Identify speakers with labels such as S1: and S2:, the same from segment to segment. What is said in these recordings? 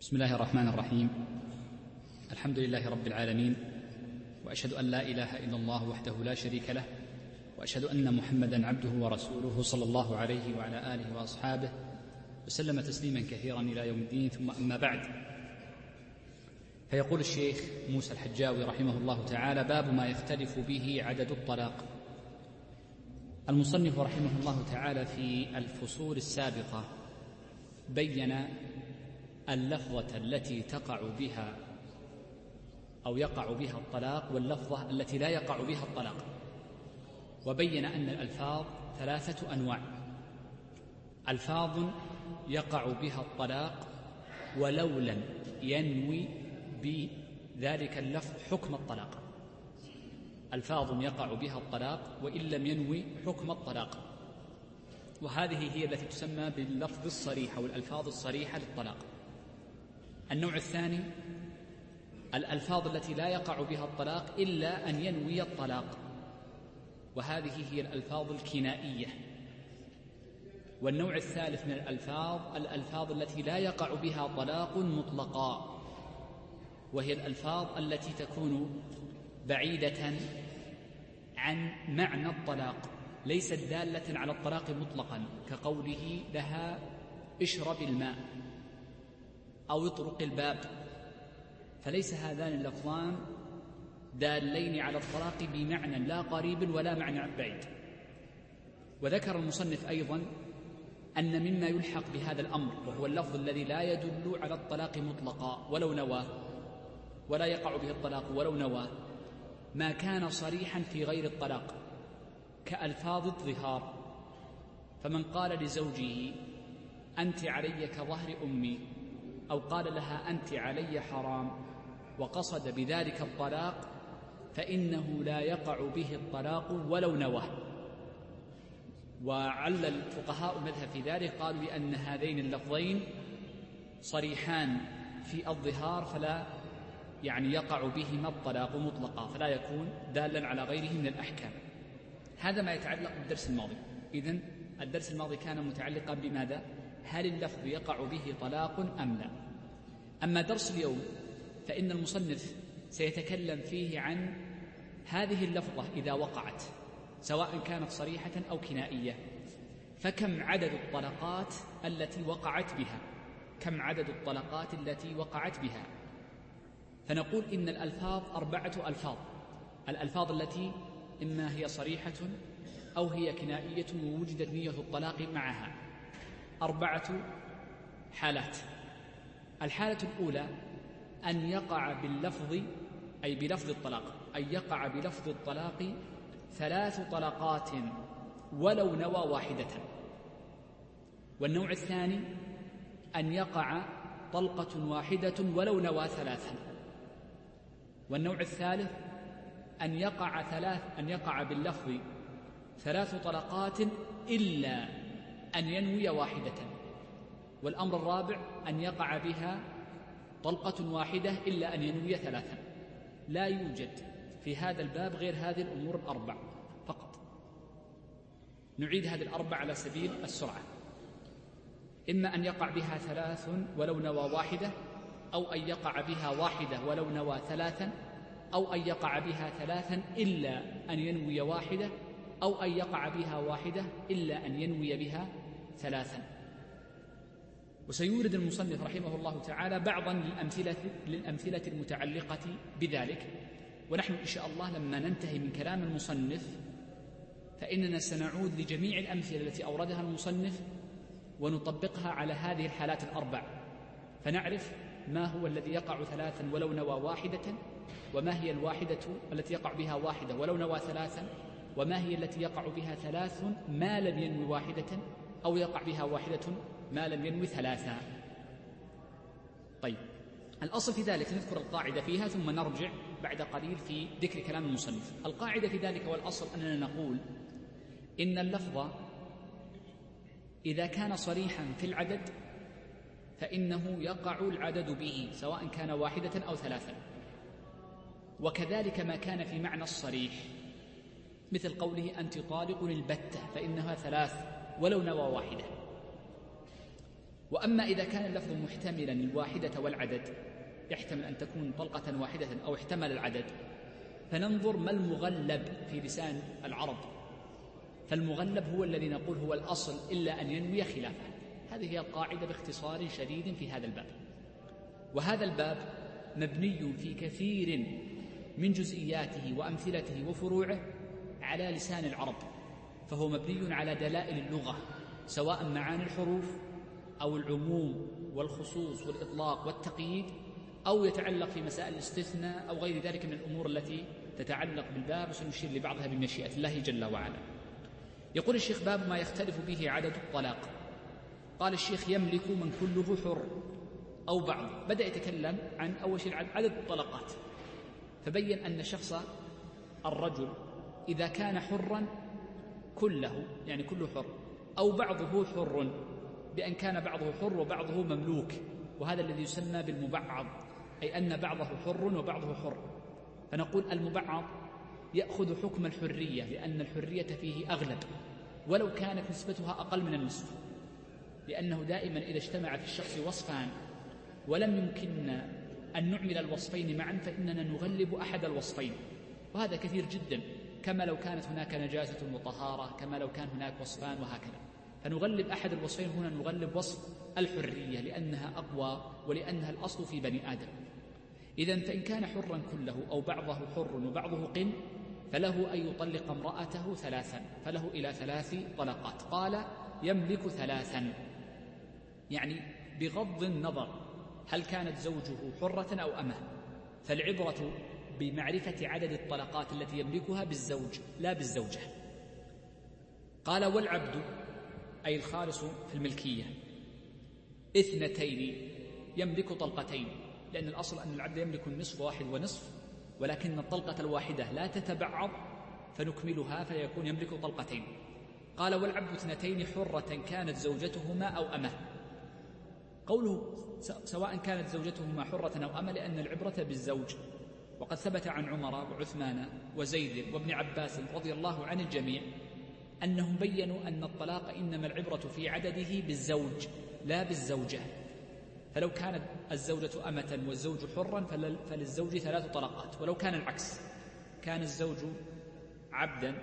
S1: بسم الله الرحمن الرحيم. الحمد لله رب العالمين وأشهد أن لا إله إلا الله وحده لا شريك له وأشهد أن محمدا عبده ورسوله صلى الله عليه وعلى آله وأصحابه وسلم تسليما كثيرا إلى يوم الدين. ثم أما بعد فيقول الشيخ موسى الحجاوي رحمه الله تعالى باب ما يختلف به عدد الطلاق. المصنف رحمه الله تعالى في الفصول السابقة بين اللفظة التي تقع بها أو يقع بها الطلاق واللفظة التي لا يقع بها الطلاق. وبين أن الألفاظ ثلاثة أنواع. ألفاظ يقع بها الطلاق ولو لم ينوي بذلك اللفظ حكم الطلاق. ألفاظ يقع بها الطلاق وإن لم ينوي حكم الطلاق. وهذه هي التي تسمى باللفظ الصريح أو الألفاظ الصريحة للطلاق. النوع الثاني الألفاظ التي لا يقع بها الطلاق إلا أن ينوي الطلاق. وهذه هي الألفاظ الكنائية. والنوع الثالث من الألفاظ الألفاظ التي لا يقع بها طلاق مطلقا. وهي الألفاظ التي تكون بعيدة عن معنى الطلاق. ليست دالة على الطلاق مطلقا كقوله لها اشرب الماء. أو اطرق الباب. فليس هذان اللفظان دالين على الطلاق بمعنى لا قريب ولا معنى بعيد. وذكر المصنف أيضا أن مما يلحق بهذا الأمر وهو اللفظ الذي لا يدل على الطلاق مطلقا ولو نواه ولا يقع به الطلاق ولو نواه ما كان صريحا في غير الطلاق كألفاظ الظهار. فمن قال لزوجه أنت علي كظهر أمي. أو قال لها أنت علي حرام وقصد بذلك الطلاق فإنه لا يقع به الطلاق ولو نواه. وعل الفقهاء المذهب في ذلك قالوا لأن هذين اللفظين صريحان في الظهار فلا يعني يقع بهما الطلاق مطلقا فلا يكون دالا على غيره من الأحكام. هذا ما يتعلق بالدرس الماضي. إذن الدرس الماضي كان متعلقا بماذا؟ هل اللفظ يقع به طلاق أم لا؟ أما درس اليوم فإن المصنف سيتكلم فيه عن هذه اللفظة إذا وقعت سواء كانت صريحة أو كنائية. فكم عدد الطلقات التي وقعت بها؟ كم عدد الطلقات التي وقعت بها؟ فنقول إن الألفاظ أربعة ألفاظ. الألفاظ التي إما هي صريحة أو هي كنائية ووجدت نية الطلاق معها. أربعة حالات. الحالة الأولى أن يقع باللفظ أي بلفظ الطلاق أن يقع بلفظ الطلاق ثلاث طلقات ولو نوى واحدة. والنوع الثاني أن يقع طلقة واحدة ولو نوى ثلاثا. والنوع الثالث أن يقع ثلاث أن يقع باللفظ ثلاث طلقات إلا أن ينوي واحدة. والأمر الرابع أن يقع بها طلقة واحدة إلا أن ينوي ثلاثا. لا يوجد في هذا الباب غير هذه الأمور الأربع فقط. نعيد هذه الأربع على سبيل السرعة. إما أن يقع بها ثلاث ولو نوى واحدة أو أن يقع بها واحدة ولو نوى ثلاثا أو أن يقع بها ثلاثا إلا أن ينوي واحدة أو أن يقع بها واحدة إلا أن ينوي بها ثلاثا. وسيورد المصنف رحمه الله تعالى بعضا للأمثلة, للأمثلة المتعلقة بذلك. ونحن إن شاء الله لما ننتهي من كلام المصنف فإننا سنعود لجميع الأمثلة التي أوردها المصنف ونطبقها على هذه الحالات الأربع. فنعرف ما هو الذي يقع ثلاثا ولو نوى واحدة وما هي الواحدة التي يقع بها واحدة ولو نوى ثلاثا وما هي التي يقع بها ثلاث ما لم ينوي واحدة أو يقع بها واحدة ما لم ينوي ثلاثا طيب الأصل في ذلك نذكر القاعدة فيها ثم نرجع بعد قليل في ذكر كلام المصنف. القاعدة في ذلك والأصل أننا نقول إن اللفظ إذا كان صريحا في العدد فإنه يقع العدد به سواء كان واحدة أو ثلاثا وكذلك ما كان في معنى الصريح مثل قوله أنت طالق البتة فإنها ثلاث ولو نوى واحدة. وأما إذا كان اللفظ محتملا الواحدة والعدد يحتمل أن تكون طلقة واحدة أو احتمل العدد. فننظر ما المغلب في لسان العرب. فالمغلب هو الذي نقول هو الأصل إلا أن ينوي خلافه. هذه هي القاعدة باختصار شديد في هذا الباب. وهذا الباب مبني في كثير من جزئياته وأمثلته وفروعه على لسان العرب. فهو مبني على دلائل اللغة سواء معاني الحروف أو العموم والخصوص والإطلاق والتقييد أو يتعلق في مسائل الاستثناء أو غير ذلك من الأمور التي تتعلق بالباب وسنشير لبعضها بمشيئة الله جل وعلا. يقول الشيخ باب ما يختلف به عدد الطلاق. قال الشيخ يملك من كله حر أو بعض. بدأ يتكلم عن أول شيء عدد الطلقات. فبين أن شخص الرجل إذا كان حرا كله يعني كله حر أو بعضه حر. بأن كان بعضه حر وبعضه مملوك وهذا الذي يسمى بالمبعض أي أن بعضه حر وبعضه حر. فنقول المبعض يأخذ حكم الحرية لأن الحرية فيه أغلب ولو كانت نسبتها أقل من النصف لأنه دائما إذا اجتمع في الشخص وصفان ولم يمكننا أن نعمل الوصفين معا فإننا نغلب أحد الوصفين. وهذا كثير جدا كما لو كانت هناك نجاسة وطهارة كما لو كان هناك وصفان وهكذا. فنغلب أحد الوصفين هنا نغلب وصف الحرية لأنها أقوى ولأنها الأصل في بني آدم. إذا فإن كان حرا كله أو بعضه حر وبعضه قن فله أن يطلق امرأته ثلاثا فله إلى ثلاث طلقات. قال يملك ثلاثا. يعني بغض النظر هل كانت زوجه حرة أو أمة فالعبرة بمعرفة عدد الطلقات التي يملكها بالزوج لا بالزوجة. قال والعبد أي الخالص في الملكية. اثنتين يملك طلقتين لأن الأصل أن العبد يملك النصف واحد ونصف ولكن الطلقة الواحدة لا تتبعض فنكملها فيكون يملك طلقتين. قال والعبد اثنتين حرة كانت زوجتهما أو أمة. قوله سواء كانت زوجتهما حرة أو أمة لأن العبرة بالزوج. وقد ثبت عن عمر وعثمان وزيد وابن عباس رضي الله عن الجميع أنهم بينوا أن الطلاق إنما العبرة في عدده بالزوج لا بالزوجة. فلو كانت الزوجة أمة والزوج حرا فللزوج ثلاث طلقات. ولو كان العكس كان الزوج عبدا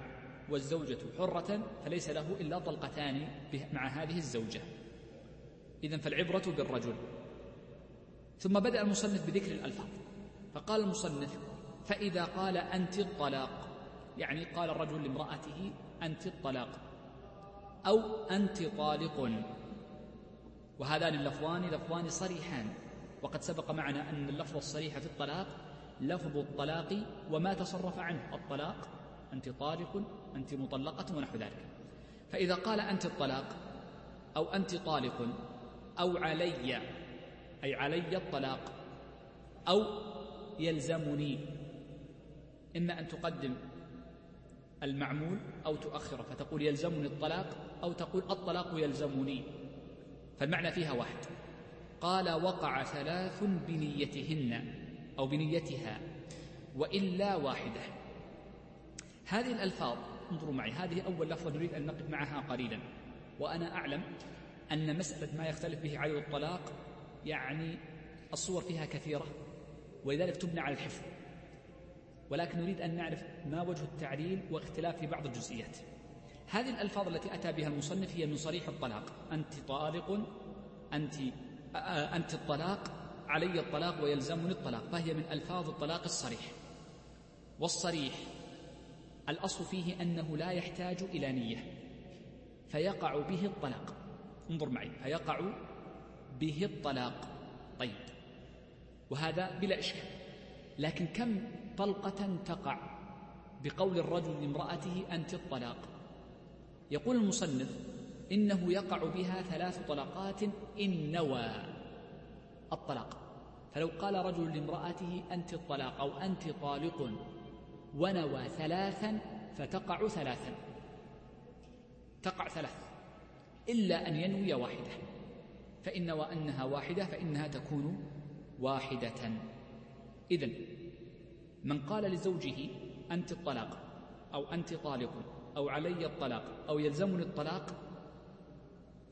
S1: والزوجة حرة فليس له إلا طلقتان مع هذه الزوجة. إذا فالعبرة بالرجل. ثم بدأ المصنف بذكر الألفاظ. فقال المصنف فإذا قال أنت الطلاق يعني قال الرجل لامرأته أنت الطلاق أو أنت طالق. وهذان اللفظان لفظان صريحان. وقد سبق معنا أن اللفظ الصريح في الطلاق لفظ الطلاق وما تصرف عنه. الطلاق أنت طالق أنت مطلقة ونحو ذلك. فإذا قال أنت الطلاق أو أنت طالق أو علي أي علي الطلاق أو يلزمني إما أن تقدم المعمول أو تؤخره فتقول يلزمني الطلاق أو تقول الطلاق يلزمني. فالمعنى فيها واحد. قال وقع ثلاث بنيتهن أو بنيتها وإلا واحدة. هذه الألفاظ انظروا معي هذه أول لفظة نريد أن نقف معها قليلا. وأنا أعلم أن مسألة ما يختلف به عدد الطلاق يعني الصور فيها كثيرة ولذلك تبنى على الحفظ. ولكن نريد أن نعرف ما وجه التعليل واختلاف في بعض الجزئيات. هذه الألفاظ التي أتى بها المصنف هي من صريح الطلاق. أنت طالق أنت أنت الطلاق علي الطلاق ويلزمني الطلاق. فهي من ألفاظ الطلاق الصريح. والصريح الأصل فيه أنه لا يحتاج إلى نية. فيقع به الطلاق. انظر معي. فيقع به الطلاق. طيب. وهذا بلا إشكال. لكن كم طلقة تقع بقول الرجل لامرأته أنت الطلاق. يقول المصنف إنه يقع بها ثلاث طلقات إن نوى الطلاق. فلو قال رجل لامرأته أنت الطلاق أو أنت طالق ونوى ثلاثا فتقع ثلاثا. تقع ثلاث. إلا أن ينوي واحدة. فإن نوى أنها واحدة فإنها تكون واحدة. إذن من قال لزوجه أنت الطلاق أو أنت طالق أو علي الطلاق أو يلزمني الطلاق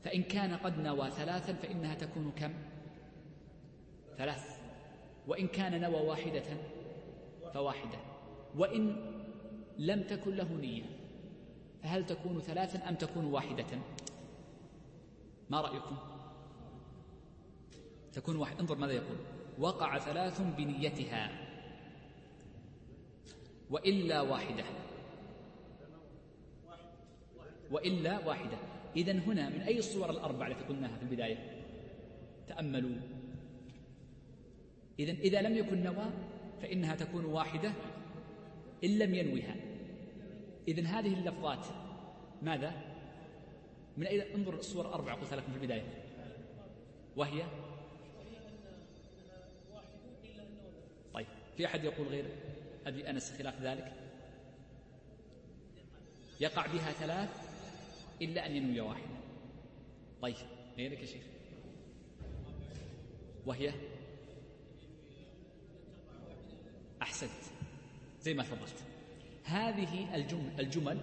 S1: فإن كان قد نوى ثلاثا فإنها تكون كم؟ ثلاث. وإن كان نوى واحدة فواحدة. وإن لم تكن له نية فهل تكون ثلاثا أم تكون واحدة؟ ما رأيكم؟ تكون واحد. انظر ماذا يقول. وقع ثلاث بنيتها. وإلا واحدة. وإلا واحدة. إذا هنا من أي الصور الأربع التي قلناها في البداية؟ تأملوا. إذا إذا لم يكن نوى فإنها تكون واحدة إن لم ينوها إذا هذه اللفظات ماذا؟ من أين انظر الصور الأربعة قلت لكم في البداية. وهي؟ طيب في أحد يقول غير؟ أبي أنس خلاف ذلك؟ يقع بها ثلاث إلا أن ينوي واحدة طيب غيرك يا شيخ؟ وهي؟ أحسنت. زي ما تفضلت. هذه الجمل, الجمل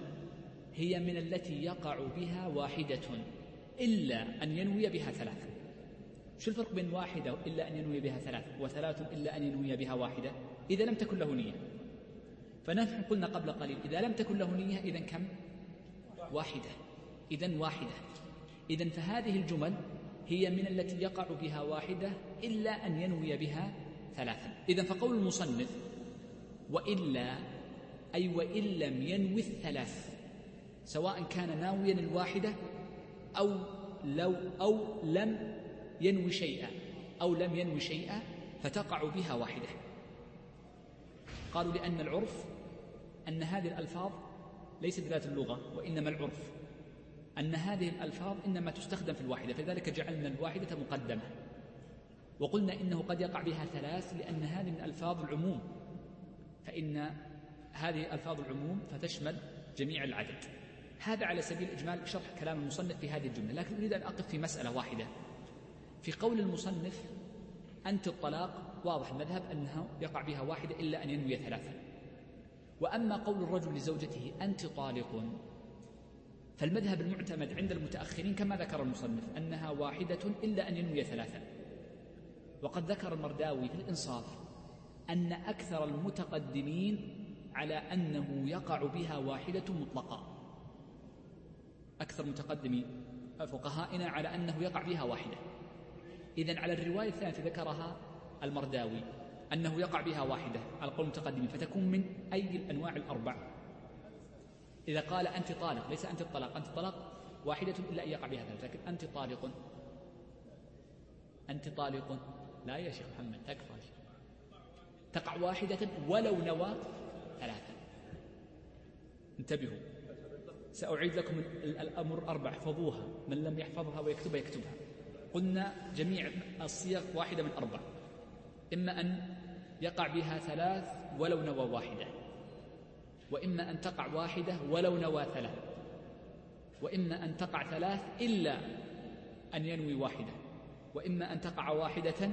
S1: هي من التي يقع بها واحدة إلا أن ينوي بها ثلاثة شو الفرق بين واحدة إلا أن ينوي بها ثلاثة وثلاث إلا أن ينوي بها واحدة؟ إذا لم تكن له نية. فنحن قلنا قبل قليل إذا لم تكن له نية إذا كم؟ واحدة. إذا واحدة. إذا فهذه الجمل هي من التي يقع بها واحدة إلا أن ينوي بها ثلاثا إذا فقول المصنف وإلا أي وإن لم ينوي الثلاث سواء كان ناويا الواحدة أو لو أو لم ينوي شيئا أو لم ينوي شيئا فتقع بها واحدة. قالوا لأن العرف أن هذه الألفاظ ليست ذات اللغة وإنما العرف. أن هذه الألفاظ إنما تستخدم في الواحدة فلذلك جعلنا الواحدة مقدمة. وقلنا إنه قد يقع بها ثلاث لأن هذه من ألفاظ العموم. فإن هذه ألفاظ العموم فتشمل جميع العدد. هذا على سبيل الإجمال شرح كلام المصنف في هذه الجملة. لكن أريد أن أقف في مسألة واحدة. في قول المصنف أنت الطلاق واضح المذهب أنه يقع بها واحدة إلا أن ينوي ثلاثة. وأما قول الرجل لزوجته أنت طالق فالمذهب المعتمد عند المتأخرين كما ذكر المصنف أنها واحدة إلا أن ينوي ثلاثة. وقد ذكر المرداوي في الإنصاف أن أكثر المتقدمين على أنه يقع بها واحدة مطلقة. أكثر متقدمي فقهائنا على أنه يقع بها واحدة. إذن على الرواية الثانية ذكرها المرداوي أنه يقع بها واحدة على قول المتقدمين فتكون من أي الأنواع الأربع. إذا قال أنت طالق ليس أنت الطلاق. أنت طلاق واحدة إلا أن يقع بها ثلاثة لكن أنت طالق. أنت طالق. لا يا شيخ محمد تكفى تقع واحدة ولو نوى ثلاثة. انتبهوا. سأعيد لكم الأمر أربع احفظوها. من لم يحفظها ويكتبها يكتبها. قلنا جميع الصيغ واحدة من أربع. إما أن يقع بها ثلاث ولو نوى واحدة وإما أن تقع واحدة ولو نوى ثلاث وإما أن تقع ثلاث إلا أن ينوي واحدة وإما أن تقع واحدة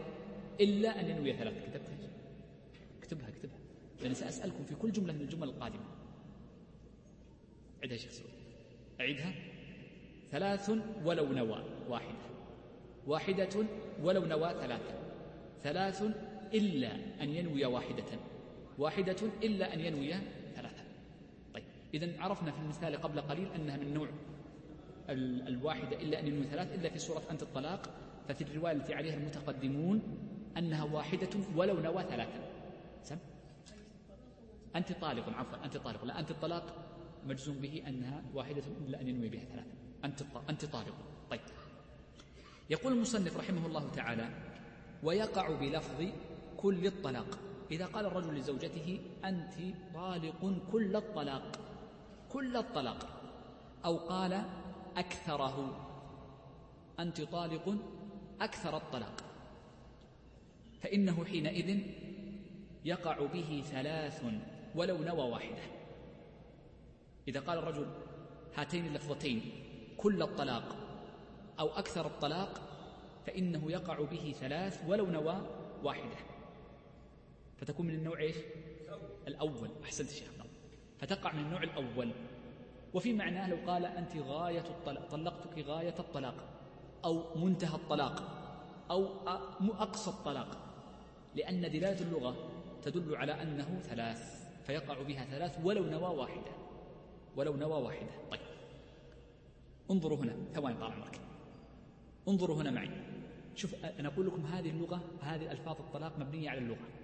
S1: إلا أن ينوي ثلاث. كتبتها اكتبها اكتبها. لأن سأسألكم في كل جملة من الجمل القادمة. عدها شيخ سعود. أعيدها. ثلاث ولو نوى واحدة. واحدة ولو نوى ثلاثة. ثلاث إلا أن ينوي واحدة. واحدة إلا أن ينوي ثلاثة. طيب إذا عرفنا في المثال قبل قليل أنها من نوع الواحدة إلا أن ينوي ثلاث إلا في سورة أنت الطلاق ففي الرواية التي عليها المتقدمون أنها واحدة ولو نوى ثلاثة. سم؟ أنت طالق عفوا أنت طالق. لا أنت الطلاق مجزوم به أنها واحدة إلا أن ينوي بها ثلاثة. أنت أنت طالق. طيب. يقول المصنف رحمه الله تعالى ويقع بلفظ كل الطلاق. إذا قال الرجل لزوجته أنت طالق كل الطلاق. كل الطلاق. أو قال أكثره. أنت طالق أكثر الطلاق. فإنه حينئذ يقع به ثلاث ولو نوى واحدة. إذا قال الرجل هاتين اللفظتين كل الطلاق أو أكثر الطلاق فإنه يقع به ثلاث ولو نوى واحدة. فتكون من النوع إيش؟ الأول. أحسنت شيخ. فتقع من النوع الأول. وفي معناه لو قال أنت غاية الطلاق طلقتك غاية الطلاق أو منتهى الطلاق أو أقصى الطلاق. لأن دلالة اللغة تدل على أنه ثلاث فيقع بها ثلاث ولو نوى واحدة. ولو نوى واحدة. طيب. انظروا هنا. ثواني طال عمرك. انظروا هنا معي. شوف أنا أقول لكم هذه اللغة هذه ألفاظ الطلاق مبنية على اللغة.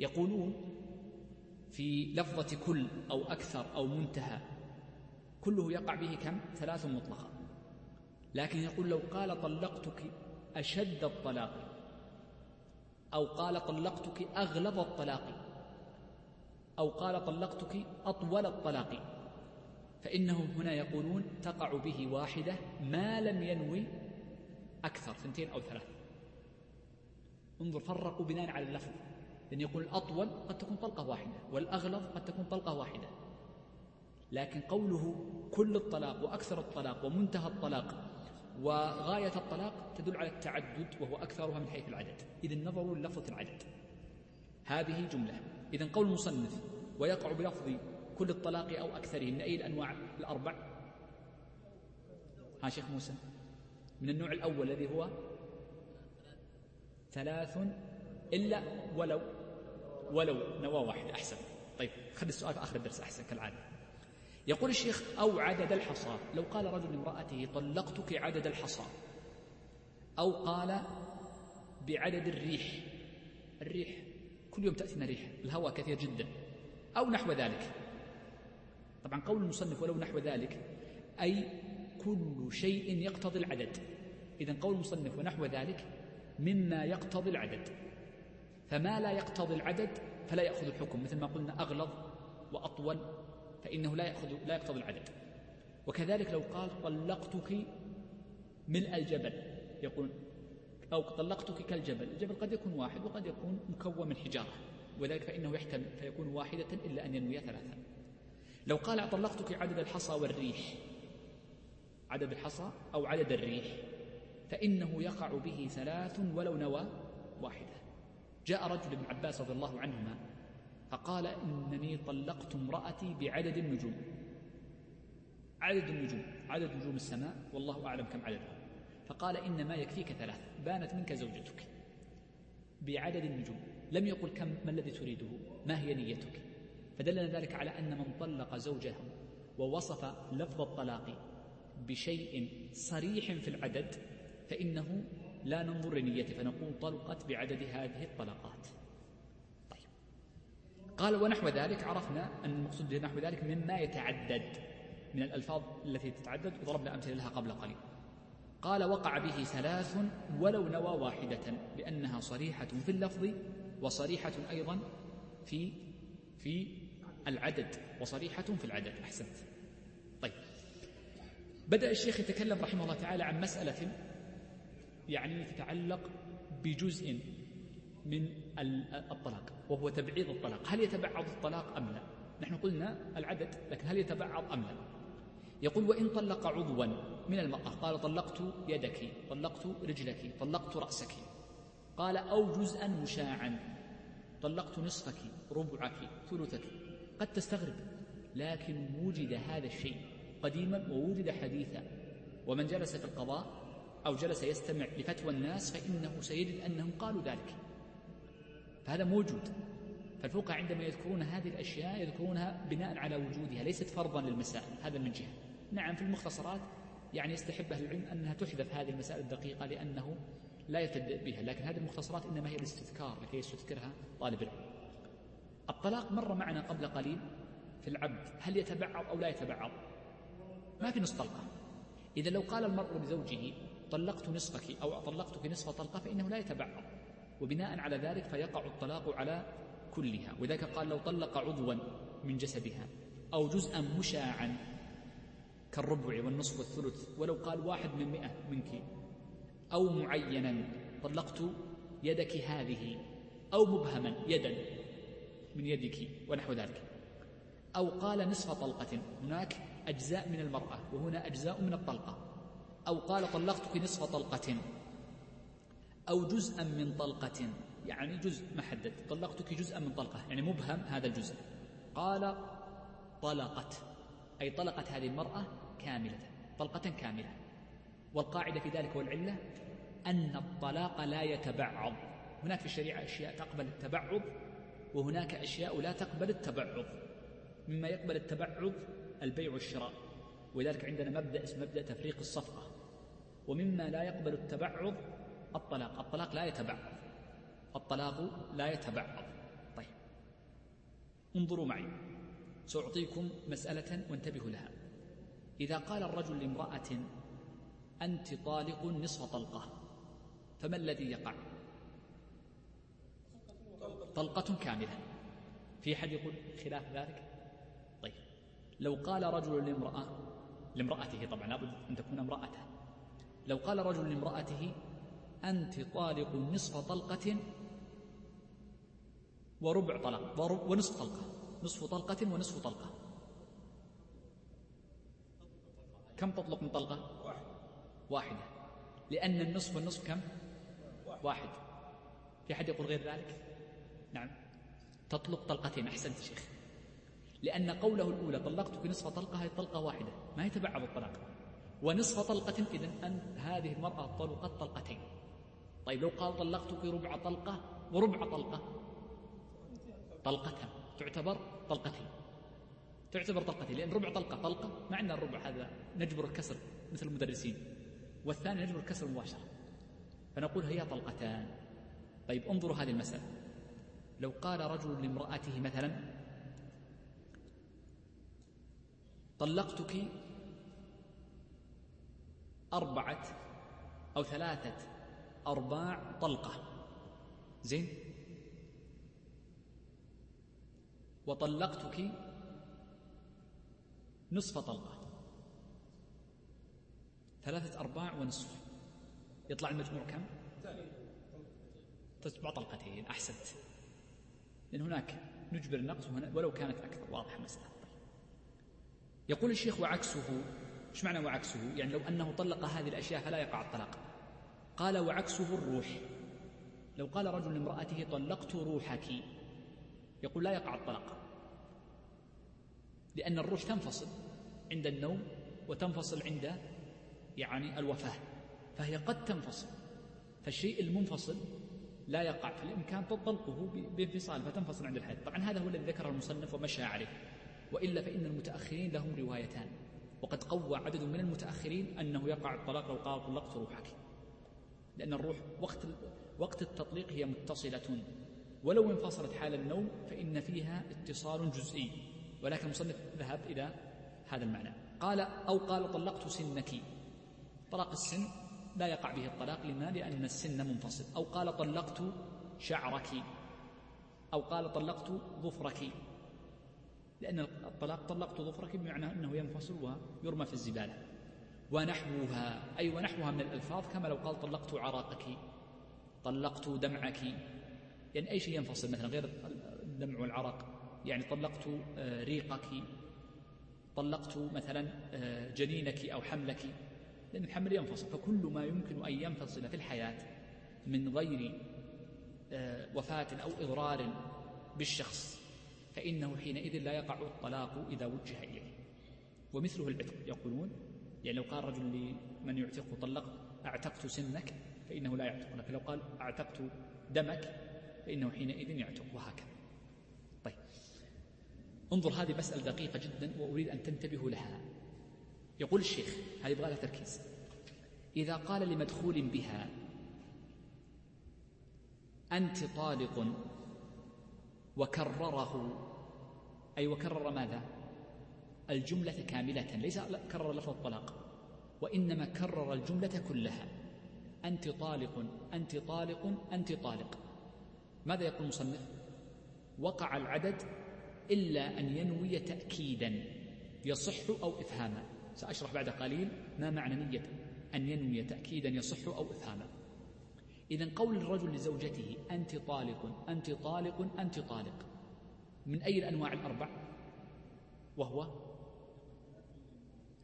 S1: يقولون في لفظة كل أو أكثر أو منتهى كله يقع به كم؟ ثلاث مطلقة لكن يقول لو قال طلقتك أشد الطلاق أو قال طلقتك أغلظ الطلاق أو قال طلقتك أطول الطلاق فإنهم هنا يقولون تقع به واحدة ما لم ينوي أكثر ثنتين أو ثلاث. انظر فرقوا بناء على اللفظ. لأن يقول الأطول قد تكون طلقة واحدة والأغلظ قد تكون طلقة واحدة. لكن قوله كل الطلاق وأكثر الطلاق ومنتهى الطلاق وغاية الطلاق تدل على التعدد وهو أكثرها من حيث العدد. إذا نظروا للفظة العدد. هذه جملة. إذا قول المصنف ويقع بلفظ كل الطلاق أو أكثره من أي الأنواع الأربع. ها شيخ موسى من النوع الأول الذي هو ثلاث إلا ولو. ولو نواة واحدة أحسن. طيب خلي السؤال في آخر الدرس أحسن كالعادة. يقول الشيخ أو عدد الحصى. لو قال رجل لامرأته طلقتك عدد الحصى. أو قال بعدد الريح. الريح كل يوم تأتينا ريح. الهواء كثير جدا. أو نحو ذلك. طبعا قول المصنف ولو نحو ذلك. أي كل شيء يقتضي العدد. إذا قول المصنف ونحو ذلك مما يقتضي العدد. فما لا يقتضي العدد فلا يأخذ الحكم مثل ما قلنا أغلظ وأطول فإنه لا يأخذ لا يقتضي العدد. وكذلك لو قال طلقتك ملء الجبل يقول أو طلقتك كالجبل الجبل قد يكون واحد وقد يكون مكون من حجارة وذلك فإنه يحتمل فيكون واحدة إلا أن ينوي ثلاثة. لو قال طلقتك عدد الحصى والريح عدد الحصى أو عدد الريح فإنه يقع به ثلاث ولو نوى واحدة. جاء رجل ابن عباس رضي الله عنهما فقال إنني طلقت امرأتي بعدد النجوم. عدد النجوم عدد نجوم السماء والله أعلم كم عددها. فقال إنما يكفيك ثلاث بانت منك زوجتك بعدد النجوم. لم يقل كم ما الذي تريده؟ ما هي نيتك؟ فدلنا ذلك على أن من طلق زوجه ووصف لفظ الطلاق بشيء صريح في العدد فإنه لا ننظر لنيته فنقول طلقت بعدد هذه الطلقات. طيب. قال ونحو ذلك عرفنا أن المقصود نحو ذلك مما يتعدد من الألفاظ التي تتعدد وضربنا أمثلة لها قبل قليل. قال وقع به ثلاث ولو نوى واحدة لأنها صريحة في اللفظ وصريحة أيضا في في العدد وصريحة في العدد. أحسنت. طيب. بدأ الشيخ يتكلم رحمه الله تعالى عن مسألة يعني تتعلق بجزء من الطلاق وهو تبعيض الطلاق. هل يتبعض الطلاق أم لا؟ نحن قلنا العدد لكن هل يتبعض أم لا؟ يقول وإن طلق عضوا من المرأة قال طلقت يدك طلقت رجلك طلقت رأسك. قال أو جزءا مشاعا طلقت نصفك ربعك ثلثك. قد تستغرب لكن وجد هذا الشيء قديما ووجد حديثا. ومن جلس في القضاء أو جلس يستمع لفتوى الناس فإنه سيجد أنهم قالوا ذلك. فهذا موجود. فالفقهاء عندما يذكرون هذه الأشياء يذكرونها بناء على وجودها ليست فرضا للمسائل. هذا من جهة. نعم في المختصرات يعني يستحب أهل العلم أنها تحذف هذه المسائل الدقيقة لأنه لا يبتدئ بها لكن هذه المختصرات إنما هي الاستذكار لكي يستذكرها طالب العلم. الطلاق مر معنا قبل قليل في العبد هل يتبعض أو لا يتبعض؟ ما في نص طلقة. إذا لو قال المرء لزوجه طلقت نصفك أو طلقتك نصف طلقة فإنه لا يتبعض. وبناء على ذلك فيقع الطلاق على كلها. وذلك قال لو طلق عضوا من جسدها أو جزءا مشاعا كالربع والنصف والثلث ولو قال واحد من مئة منك أو معينا طلقت يدك هذه أو مبهما يدا من يدك ونحو ذلك. أو قال نصف طلقة هناك أجزاء من المرأة وهنا أجزاء من الطلقة. أو قال طلقتك نصف طلقة أو جزءا من طلقة. يعني جزء محدد. طلقتك جزءا من طلقة. يعني مبهم هذا الجزء. قال طلقت. أي طلقت هذه المرأة كاملة. طلقة كاملة. والقاعدة في ذلك والعلة أن الطلاق لا يتبعض. هناك في الشريعة أشياء تقبل التبعض وهناك أشياء لا تقبل التبعض. مما يقبل التبعض البيع والشراء. ولذلك عندنا مبدأ اسمه مبدأ تفريق الصفقة. ومما لا يقبل التبعض الطلاق. الطلاق لا يتبعض. الطلاق لا يتبعض. طيب. انظروا معي. سأعطيكم مسألة وانتبهوا لها. إذا قال الرجل لامرأة أنت طالق نصف طلقة فما الذي يقع؟ طلقة كاملة. في حد يقول خلاف ذلك؟ طيب. لو قال رجل لامرأة لامرأته طبعا لابد أن تكون امرأته. لو قال رجل لامرأته أنت طالق نصف طلقة وربع طلق ونصف طلقة نصف طلقة ونصف طلقة. كم تطلق من طلقة؟ واحدة. لأن النصف والنصف كم؟ واحد. في أحد يقول غير ذلك؟ نعم. تطلق طلقتين أحسنت شيخ. لأن قوله الأولى طلقتك نصف طلقة هي طلقة واحدة ما يتبعض الطلاق؟ ونصف طلقة إذا أن هذه المرأة طلقت طلقتين. طيب لو قال طلقتك ربع طلقة وربع طلقة. طلقة تعتبر طلقتين. تعتبر طلقتين لأن ربع طلقة طلقة ما عندنا الربع هذا نجبر الكسر مثل المدرسين. والثاني نجبر الكسر مباشرة. فنقول هي طلقتان. طيب انظروا هذه المسألة. لو قال رجل لامرأته مثلا طلقتك أربعة أو ثلاثة أرباع طلقة. زين؟ وطلقتك نصف طلقة. ثلاثة أرباع ونصف. يطلع المجموع كم؟ تتبع طلقتين. أحسنت. لأن هناك نجبر النقص ولو كانت أكثر. واضحة المسألة. يقول الشيخ وعكسه إيش معنى وعكسه؟ يعني لو أنه طلق هذه الأشياء فلا يقع الطلاق. قال وعكسه الروح. لو قال رجل لامرأته طلقت روحك يقول لا يقع الطلاق. لأن الروح تنفصل عند النوم وتنفصل عند يعني الوفاة فهي قد تنفصل. فالشيء المنفصل لا يقع في الإمكان طلقه بانفصال فتنفصل عند الحياة طبعا هذا هو الذي ذكره المصنف ومشى عليه. وإلا فإن المتأخرين لهم روايتان. وقد قوى عدد من المتأخرين أنه يقع الطلاق لو قال طلقت روحك. لأن الروح وقت وقت التطليق هي متصلة. ولو انفصلت حال النوم فإن فيها اتصال جزئي. ولكن المصنف ذهب إلى هذا المعنى. قال أو قال طلقت سنك. طلاق السن لا يقع به الطلاق. لما؟ لأن السن منفصل. أو قال طلقت شعرك. أو قال طلقت ظفرك. لأن الطلاق طلقت ظفرك بمعنى أنه ينفصل ويرمى في الزبالة. ونحوها أي ونحوها من الألفاظ كما لو قال طلقت عراقك طلقت دمعك. يعني أي شيء ينفصل مثلا غير الدمع والعرق يعني طلقت آه، ريقك طلقت مثلا آه، جنينك أو حملك. لأن الحمل ينفصل. فكل ما يمكن أن ينفصل في الحياة من غير آه، وفاة أو إضرار بالشخص فإنه حينئذ لا يقع الطلاق إذا وجه إليه. ومثله العتق يقولون يعني لو قال رجل لمن يعتق طلق أعتقت سنك فإنه لا يعتق. لكن لو قال أعتقت دمك فإنه حينئذ يعتق. وهكذا. طيب. انظر هذه مسألة دقيقة جدا وأريد أن تنتبهوا لها. يقول الشيخ هذه يبغى لها تركيز؟ إذا قال لمدخول بها أنت طالق وكرره أي وكرر ماذا؟ الجملة كاملة ليس كرر لفظ الطلاق وإنما كرر الجملة كلها. أنت طالق أنت طالق أنت طالق. ماذا يقول المصنف؟ وقع العدد إلا أن ينوي تأكيدا يصح أو إفهاما. سأشرح بعد قليل ما معنى نية أن ينوي تأكيدا يصح أو إفهاما. إذا قول الرجل لزوجته أنت طالق أنت طالق أنت طالق. من أي الأنواع الأربع؟ وهو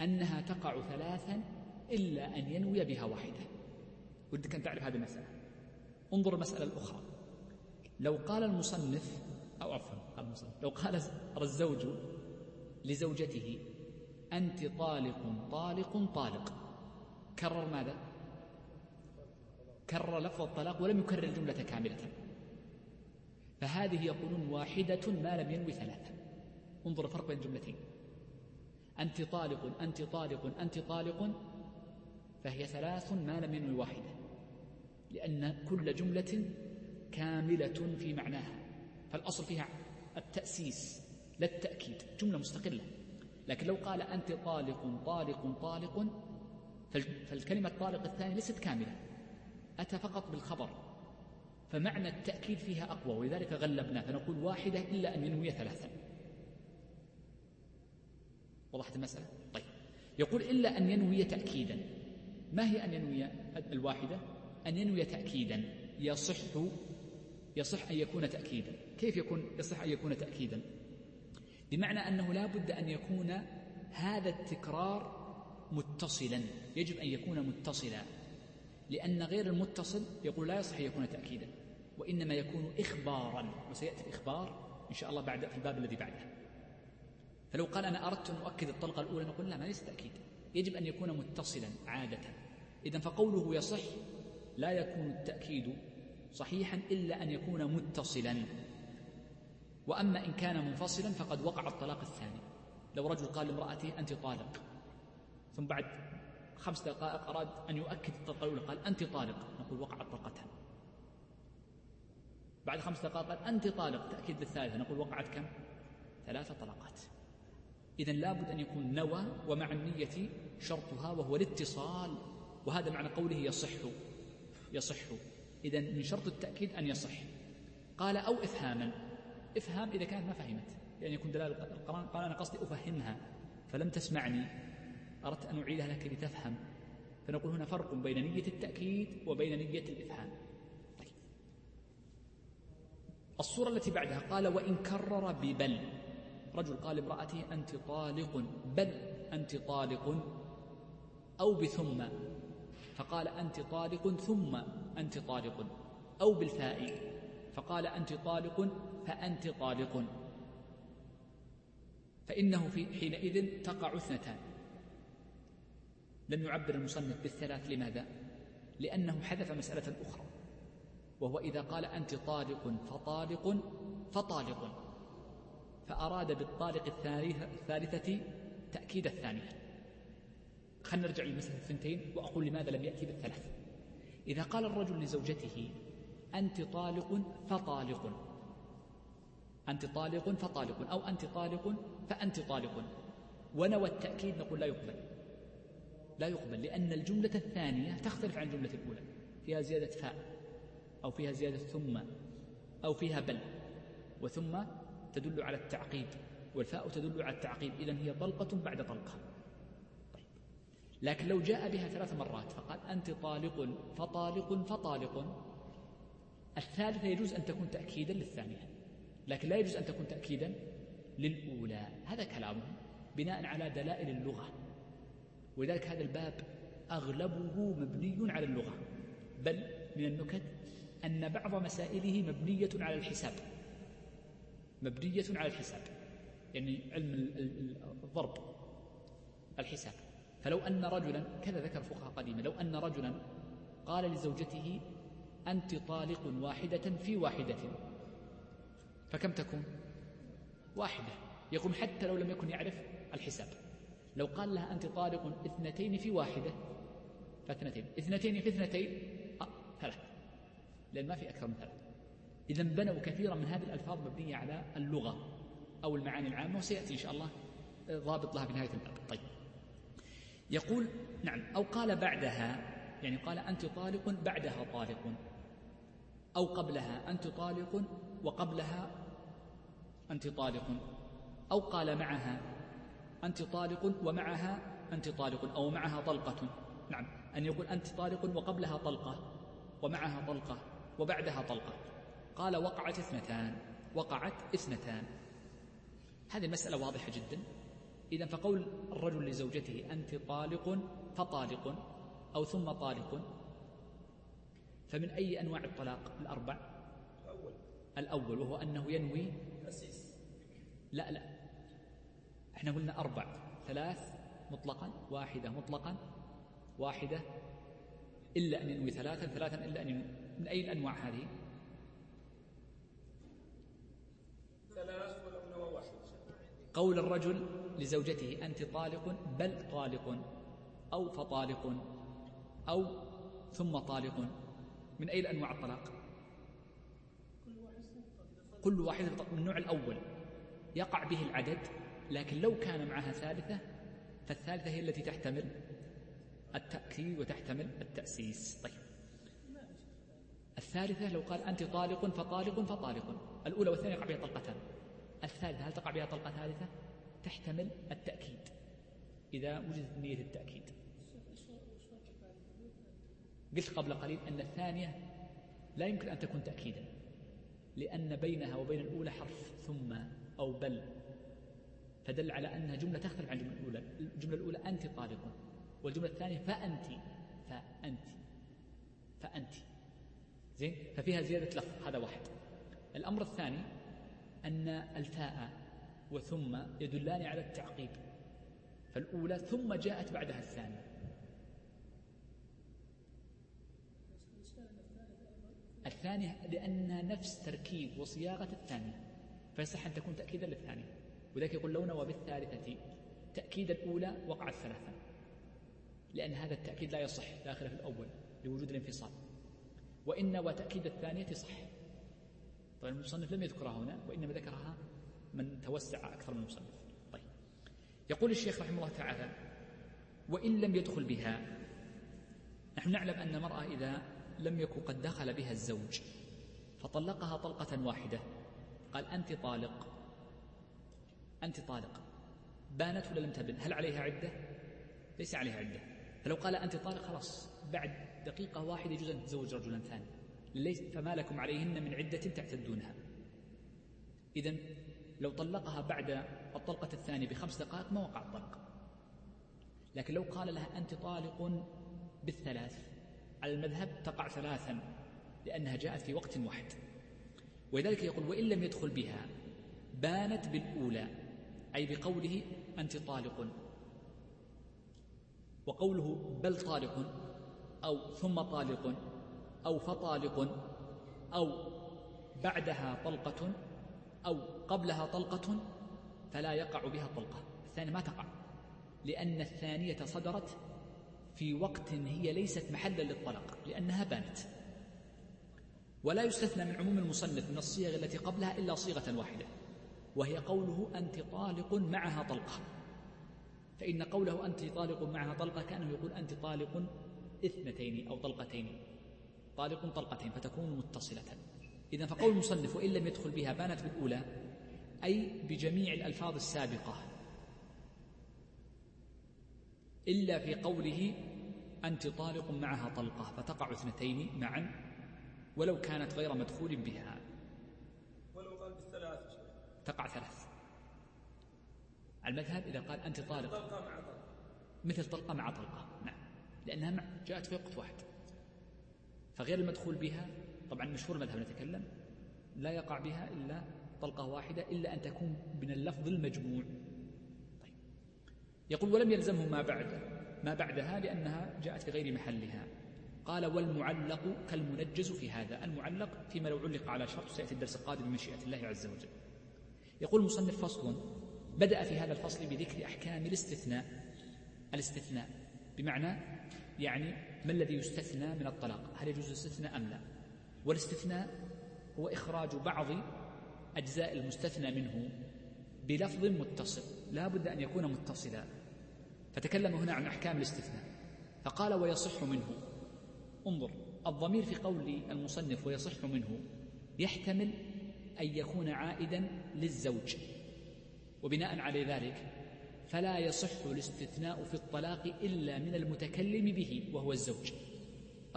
S1: أنها تقع ثلاثا إلا أن ينوي بها واحدة. ودك أن تعرف هذه المسألة. انظر المسألة الأخرى. لو قال المصنف أو عفوا قال المصنف لو قال الزوج لزوجته أنت طالق طالق طالق. كرر ماذا؟ كرر لفظ الطلاق ولم يكرر الجملة كاملة. فهذه يقولون واحدة ما لم ينوي ثلاثة. انظر الفرق بين الجملتين أنت طالق أنت طالق أنت طالق فهي ثلاث ما لم ينوي واحدة. لأن كل جملة كاملة في معناها. فالأصل فيها التأسيس لا التأكيد جملة مستقلة. لكن لو قال أنت طالق طالق طالق فالكلمة طالق الثانية ليست كاملة. أتى فقط بالخبر فمعنى التأكيد فيها أقوى ولذلك غلبنا فنقول واحدة إلا أن ينوي ثلاثا. وضحت المسألة؟ طيب. يقول إلا أن ينوي تأكيدا. ما هي أن ينوي الواحدة؟ أن ينوي تأكيدا. يصح يصح أن يكون تأكيدا. كيف يكون؟ يصح أن يكون تأكيدا. بمعنى أنه لا بد أن يكون هذا التكرار متصلا. يجب أن يكون متصلا. لأن غير المتصل يقول لا يصح يكون تأكيدا وإنما يكون إخبارا وسيأتي الإخبار إن شاء الله بعد في الباب الذي بعده. فلو قال أنا أردت أن أؤكد الطلقة الأولى نقول لا ما ليس تأكيد. يجب أن يكون متصلا عادة. إذا فقوله يصح لا يكون التأكيد صحيحا إلا أن يكون متصلا. وأما إن كان منفصلا فقد وقع الطلاق الثاني. لو رجل قال لامرأته أنت طالق ثم بعد خمس دقائق أراد أن يؤكد الطلقة الأولى قال أنت طالق. نقول وقعت طلقتان بعد خمس دقائق قال أنت طالق. تأكيد للثالثة نقول وقعت كم؟ ثلاثة طلقات. إذا لابد أن يكون نوى ومع النية شرطها وهو الاتصال. وهذا معنى قوله يصح. يصح. إذا من شرط التأكيد أن يصح. قال أو إفهاما. إفهام إذا كانت ما فهمت. يعني يكون دلالة القرآن. قال أنا قصدي أفهمها. فلم تسمعني. أردت أن أعيدها لك لتفهم. فنقول هنا فرق بين نية التأكيد وبين نية الإفهام. طيب. الصورة التي بعدها قال وإن كرر ببل. رجل قال لامرأته أنت طالق. بل أنت طالق. أو بثم. فقال أنت طالق. ثم أنت طالق. أو بالفاء. فقال أنت طالق. فأنت طالق. فإنه في حينئذ تقع اثنتان. لم يعبر المصنف بالثلاث لماذا؟ لأنه حذف مسألة أخرى وهو إذا قال أنت طالق فطالق فطالق فأراد بالطالق الثالثة تأكيد الثانية. خلنا نرجع للمسألة الثنتين وأقول لماذا لم يأتي بالثلاث. إذا قال الرجل لزوجته أنت طالق فطالق. أنت طالق فطالق. أو أنت طالق فأنت طالق. ونوى التأكيد نقول لا يقبل. لا يقبل لأن الجملة الثانية تختلف عن الجملة الأولى. فيها زيادة فاء أو فيها زيادة ثم أو فيها بل. وثم تدل على التعقيب والفاء تدل على التعقيب إذن هي طلقة بعد طلقة. طيب. لكن لو جاء بها ثلاث مرات فقال أنت طالق فطالق فطالق. الثالثة يجوز أن تكون تأكيدا للثانية لكن لا يجوز أن تكون تأكيدا للأولى. هذا كلامه بناء على دلائل اللغة. ولذلك هذا الباب أغلبه مبني على اللغة. بل من النكت أن بعض مسائله مبنية على الحساب. مبنية على الحساب. يعني علم الضرب الحساب. فلو أن رجلا كذا ذكر فقهاء قديما لو أن رجلا قال لزوجته أنت طالق واحدة في واحدة. فكم تكون؟ واحدة. يقوم حتى لو لم يكن يعرف الحساب. لو قال لها أنت طالق اثنتين في واحدة فاثنتين اثنتين في اثنتين آه ثلاث لأن ما في أكثر من ثلاث إذا بنوا كثيرا من هذه الألفاظ مبنية على اللغة أو المعاني العامة وسيأتي إن شاء الله ضابط لها في نهاية الباب طيب. يقول نعم أو قال بعدها يعني قال أنت طالق بعدها طالق أو قبلها أنت طالق وقبلها أنت طالق أو قال معها أنت طالق ومعها أنت طالق أو معها طلقة. نعم. أن يقول أنت طالق وقبلها طلقة ومعها طلقة وبعدها طلقة. قال وقعت اثنتان. وقعت اثنتان. هذه المسألة واضحة جدا. إذا فقول الرجل لزوجته أنت طالق فطالق أو ثم طالق فمن أي أنواع الطلاق؟ الأربع. الأول. الأول وهو أنه ينوي. لا لا. إحنا قلنا أربع. ثلاث مطلقا واحدة مطلقا واحدة إلا أن ينوي ثلاثا ثلاثا إلا أن ينوي. من أي الأنواع هذه؟
S2: ثلاث ولو نوى واحد.
S1: قول الرجل لزوجته أنت طالق بل طالق أو فطالق أو ثم طالق. من أي الأنواع الطلاق؟ كل واحد من النوع الأول. يقع به العدد. لكن لو كان معها ثالثة فالثالثة هي التي تحتمل التأكيد وتحتمل التأسيس. طيب. الثالثة لو قال أنت طالق فطالق فطالق. الأولى والثانية يقع بها طلقتان. الثالثة هل تقع بها طلقة ثالثة؟ تحتمل التأكيد. إذا وجدت نية التأكيد. قلت قبل قليل أن الثانية لا يمكن أن تكون تأكيدا لأن بينها وبين الأولى حرف ثم أو بل. فدل على أنها جملة تختلف عن الجملة الأولى. الجملة الأولى أنت طالق والجملة الثانية فأنت فأنت فأنت. زين؟ ففيها زيادة لفظ هذا واحد. الأمر الثاني أن الفاء وثم يدلان على التعقيب. فالأولى ثم جاءت بعدها الثانية. الثانية لأنها نفس تركيب وصياغة الثانية فيصح أن تكون تأكيدا للثانية. ولذلك يقول لو نوى بالثالثة تأكيد الأولى وقعت ثلاثا لأن هذا التأكيد لا يصح داخل في الأول لوجود الانفصال. وإن نوى تأكيد الثانية صح. طيب المصنف لم يذكرها هنا وإنما ذكرها من توسع أكثر من المصنف. طيب. يقول الشيخ رحمه الله تعالى وإن لم يدخل بها نحن نعلم أن المرأة إذا لم يكن قد دخل بها الزوج فطلقها طلقة واحدة. قال أنت طالق. أنت طالق. بانت ولا لم تبن؟ هل عليها عدة؟ ليس عليها عدة. فلو قال أنت طالق خلاص بعد دقيقة واحدة يجوز أن تتزوج رجلا ثاني ليس فما لكم عليهن من عدة تعتدونها. إذا لو طلقها بعد الطلقة الثانية بخمس دقائق ما وقع الطلق. لكن لو قال لها أنت طالق بالثلاث على المذهب تقع ثلاثا لأنها جاءت في وقت واحد. ولذلك يقول وإن لم يدخل بها بانت بالأولى. أي بقوله أنت طالق. وقوله بل طالق أو ثم طالق أو فطالق أو بعدها طلقة أو قبلها طلقة فلا يقع بها طلقة. الثانية ما تقع لأن الثانية صدرت في وقت هي ليست محلا للطلاق لأنها بانت. ولا يستثنى من عموم المصنف من الصيغ التي قبلها إلا صيغة واحدة. وهي قوله أنت طالق معها طلقة. فإن قوله أنت طالق معها طلقة كأنه يقول أنت طالق اثنتين أو طلقتين. طالق طلقتين فتكون متصلة. إذا فقول المصنف وإن لم يدخل بها بانت بالأولى أي بجميع الألفاظ السابقة. إلا في قوله أنت طالق معها طلقة فتقع اثنتين معا ولو كانت غير مدخول بها. تقع ثلاث. المذهب إذا قال أنت طالق.
S2: طلقة مع طلقة.
S1: مثل طلقة مع طلقة. نعم. لأنها مع جاءت في وقت واحد. فغير المدخول بها طبعا مشهور المذهب نتكلم لا يقع بها إلا طلقة واحدة إلا أن تكون من اللفظ المجموع. طيب. يقول ولم يلزمه ما بعد ما بعدها لأنها جاءت في غير محلها. قال والمعلق كالمنجز في هذا. المعلق فيما لو علق على شرط سيأتي الدرس القادم بمشيئة الله عز وجل. يقول المصنف فصل. بدأ في هذا الفصل بذكر أحكام الاستثناء. الاستثناء. بمعنى يعني ما الذي يستثنى من الطلاق؟ هل يجوز الاستثناء أم لا؟ والاستثناء هو إخراج بعض أجزاء المستثنى منه بلفظ متصل. لا بد أن يكون متصلا. فتكلم هنا عن أحكام الاستثناء. فقال ويصح منه. انظر الضمير في قول المصنف ويصح منه يحتمل أن يكون عائدا للزوج. وبناء على ذلك فلا يصح الاستثناء في الطلاق إلا من المتكلم به وهو الزوج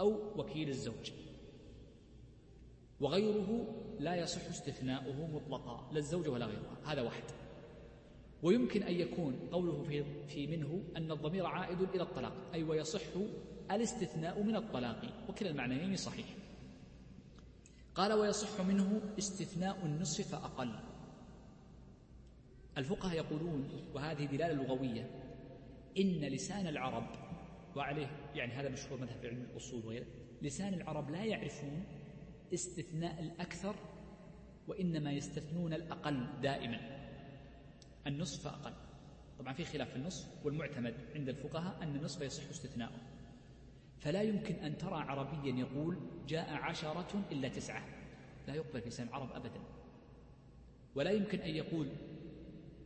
S1: أو وكيل الزوج. وغيره لا يصح استثناؤه مطلقا لا الزوج ولا غيرها هذا واحد. ويمكن أن يكون قوله في, في منه أن الضمير عائد إلى الطلاق أي ويصح الاستثناء من الطلاق وكلا المعنيين صحيح. قال ويصح منه استثناء النصف فأقل. الفقهاء يقولون وهذه دلالة لغوية إن لسان العرب وعليه يعني هذا مشهور مذهب في علم الأصول وغيره لسان العرب لا يعرفون استثناء الأكثر وإنما يستثنون الأقل دائما. النصف فأقل. طبعا في خلاف في النصف والمعتمد عند الفقهاء أن النصف يصح استثناؤه. فلا يمكن أن ترى عربيا يقول جاء عشرة إلا تسعة. لا يقبل في لسان العرب أبدا. ولا يمكن أن يقول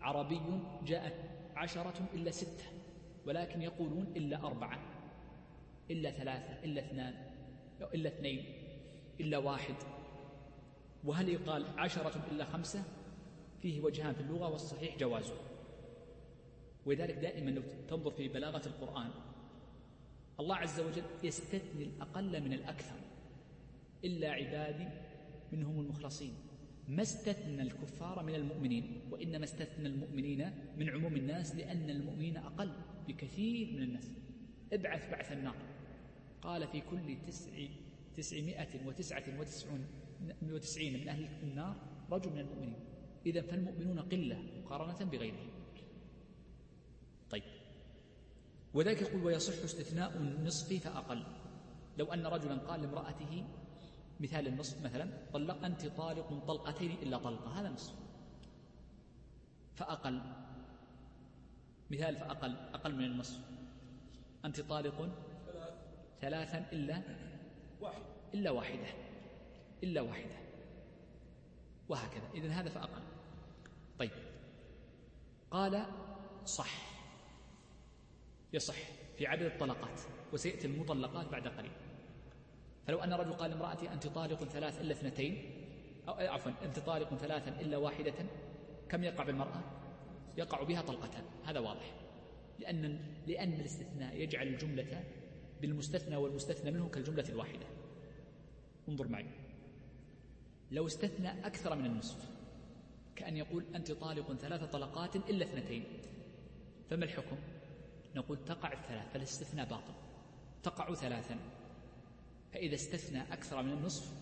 S1: عربي جاءت عشرة إلا ستة ولكن يقولون إلا أربعة إلا ثلاثة إلا اثنان إلا اثنين إلا واحد. وهل يقال عشرة إلا خمسة؟ فيه وجهان في اللغة والصحيح جوازه. ولذلك دائما لو تنظر في بلاغة القرآن الله عز وجل يستثني الأقل من الأكثر إلا عبادي منهم المخلصين. ما استثنى الكفار من المؤمنين وإنما استثنى المؤمنين من عموم الناس لأن المؤمنين أقل بكثير من الناس. ابعث بعث النار. قال في كل تسع تسعمائة وتسعة وتسعون وتسعين من أهل النار رجل من المؤمنين. إذا فالمؤمنون قلة مقارنة بغيرهم طيب وذلك يقول ويصح استثناء النصف فأقل. لو أن رجلا قال لامرأته مثال النصف مثلا طلق أنت طالق طلقتين إلا طلقة هذا نصف. فأقل. مثال فأقل أقل من النصف. أنت طالق ثلاثا إلا واحد إلا واحدة. إلا واحدة. وهكذا. إذن هذا فأقل. طيب. قال صح. يصح في عدد الطلقات وسيأتي المطلقات بعد قليل. فلو أن رجل قال امرأتي أنت طالق ثلاث إلا اثنتين أو عفوا أنت طالق ثلاثا إلا واحدة كم يقع بالمرأة؟ يقع بها طلقتان هذا واضح. لأن لأن الاستثناء يجعل الجملة بالمستثنى والمستثنى منه كالجملة الواحدة. انظر معي. لو استثنى أكثر من النصف كأن يقول أنت طالق ثلاث طلقات إلا اثنتين فما الحكم؟ نقول تقع الثلاث فالاستثناء باطل. تقع ثلاثا. فإذا استثنى أكثر من النصف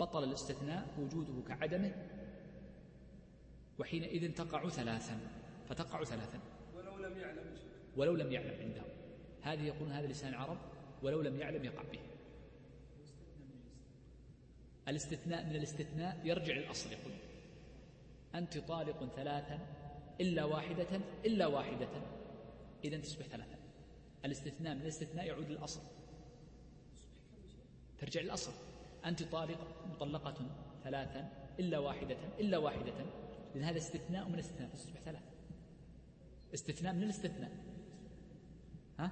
S1: بطل الاستثناء وجوده كعدمه. وحينئذ تقع ثلاثا فتقع ثلاثا.
S2: ولو لم يعلم
S1: ولو لم يعلم عنده. هذه يقول هذا لسان العرب ولو لم يعلم يقع به. الاستثناء من الاستثناء يرجع للأصل يقول أنت طالق ثلاثا إلا واحدة إلا واحدة. إذا تصبح ثلاثا الاستثناء من الاستثناء يعود للأصل. ترجع للأصل. أنت طالق مطلقة ثلاثا إلا واحدة إلا واحدة. لأن هذا استثناء من الاستثناء تصبح ثلاثة. استثناء من الاستثناء. ها؟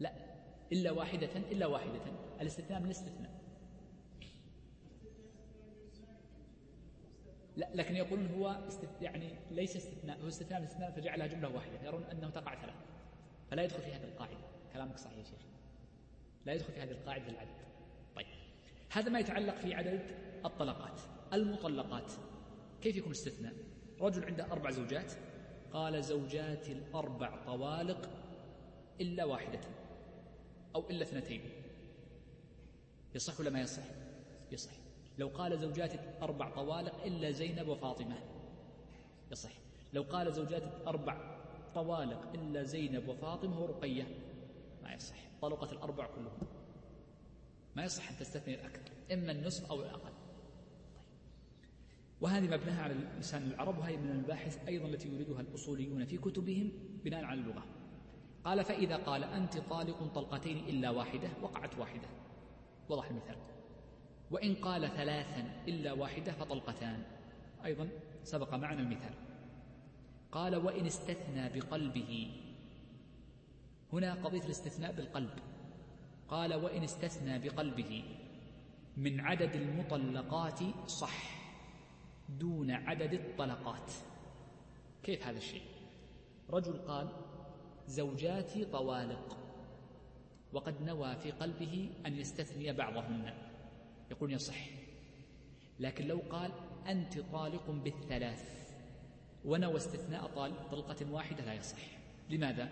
S1: لا. إلا واحدة إلا واحدة. الاستثناء من الاستثناء. لا لكن يقولون هو استث... يعني ليس استثناء هو استثناء من الاستثناء فجعلها جملة واحدة يرون أنه تقع ثلاث. فلا يدخل في هذه القاعدة. كلامك صحيح يا شيخ. لا يدخل في هذه القاعدة العدد. طيب. هذا ما يتعلق في عدد الطلقات. المطلقات. كيف يكون استثناء؟ رجل عنده أربع زوجات. قال زوجاتي الأربع طوالق إلا واحدة أو إلا اثنتين. يصح ولا ما يصح؟ يصح. لو قال زوجاتي أربع طوالق إلا زينب وفاطمة. يصح. لو قال زوجاتي أربع طوالق إلا زينب وفاطمة ورقية. ما يصح. طلقت الأربع كلهم. ما يصح أن تستثني الأكثر. إما النصف أو الأقل. طيب. وهذه مبناها على لسان العرب وهي من المباحث أيضا التي يريدها الأصوليون في كتبهم بناء على اللغة. قال فإذا قال أنت طالق طلقتين إلا واحدة وقعت واحدة. وضح المثال. وإن قال ثلاثا إلا واحدة فطلقتان. أيضا سبق معنا المثال. قال وإن استثنى بقلبه. هنا قضية الاستثناء بالقلب. قال وإن استثنى بقلبه. من عدد المطلقات صح. دون عدد الطلقات. كيف هذا الشيء؟ رجل قال زوجاتي طوالق. وقد نوى في قلبه أن يستثني بعضهن. يقول يصح لكن لو قال أنت طالق بالثلاث ونوى استثناء طلقة واحدة لا يصح. لماذا؟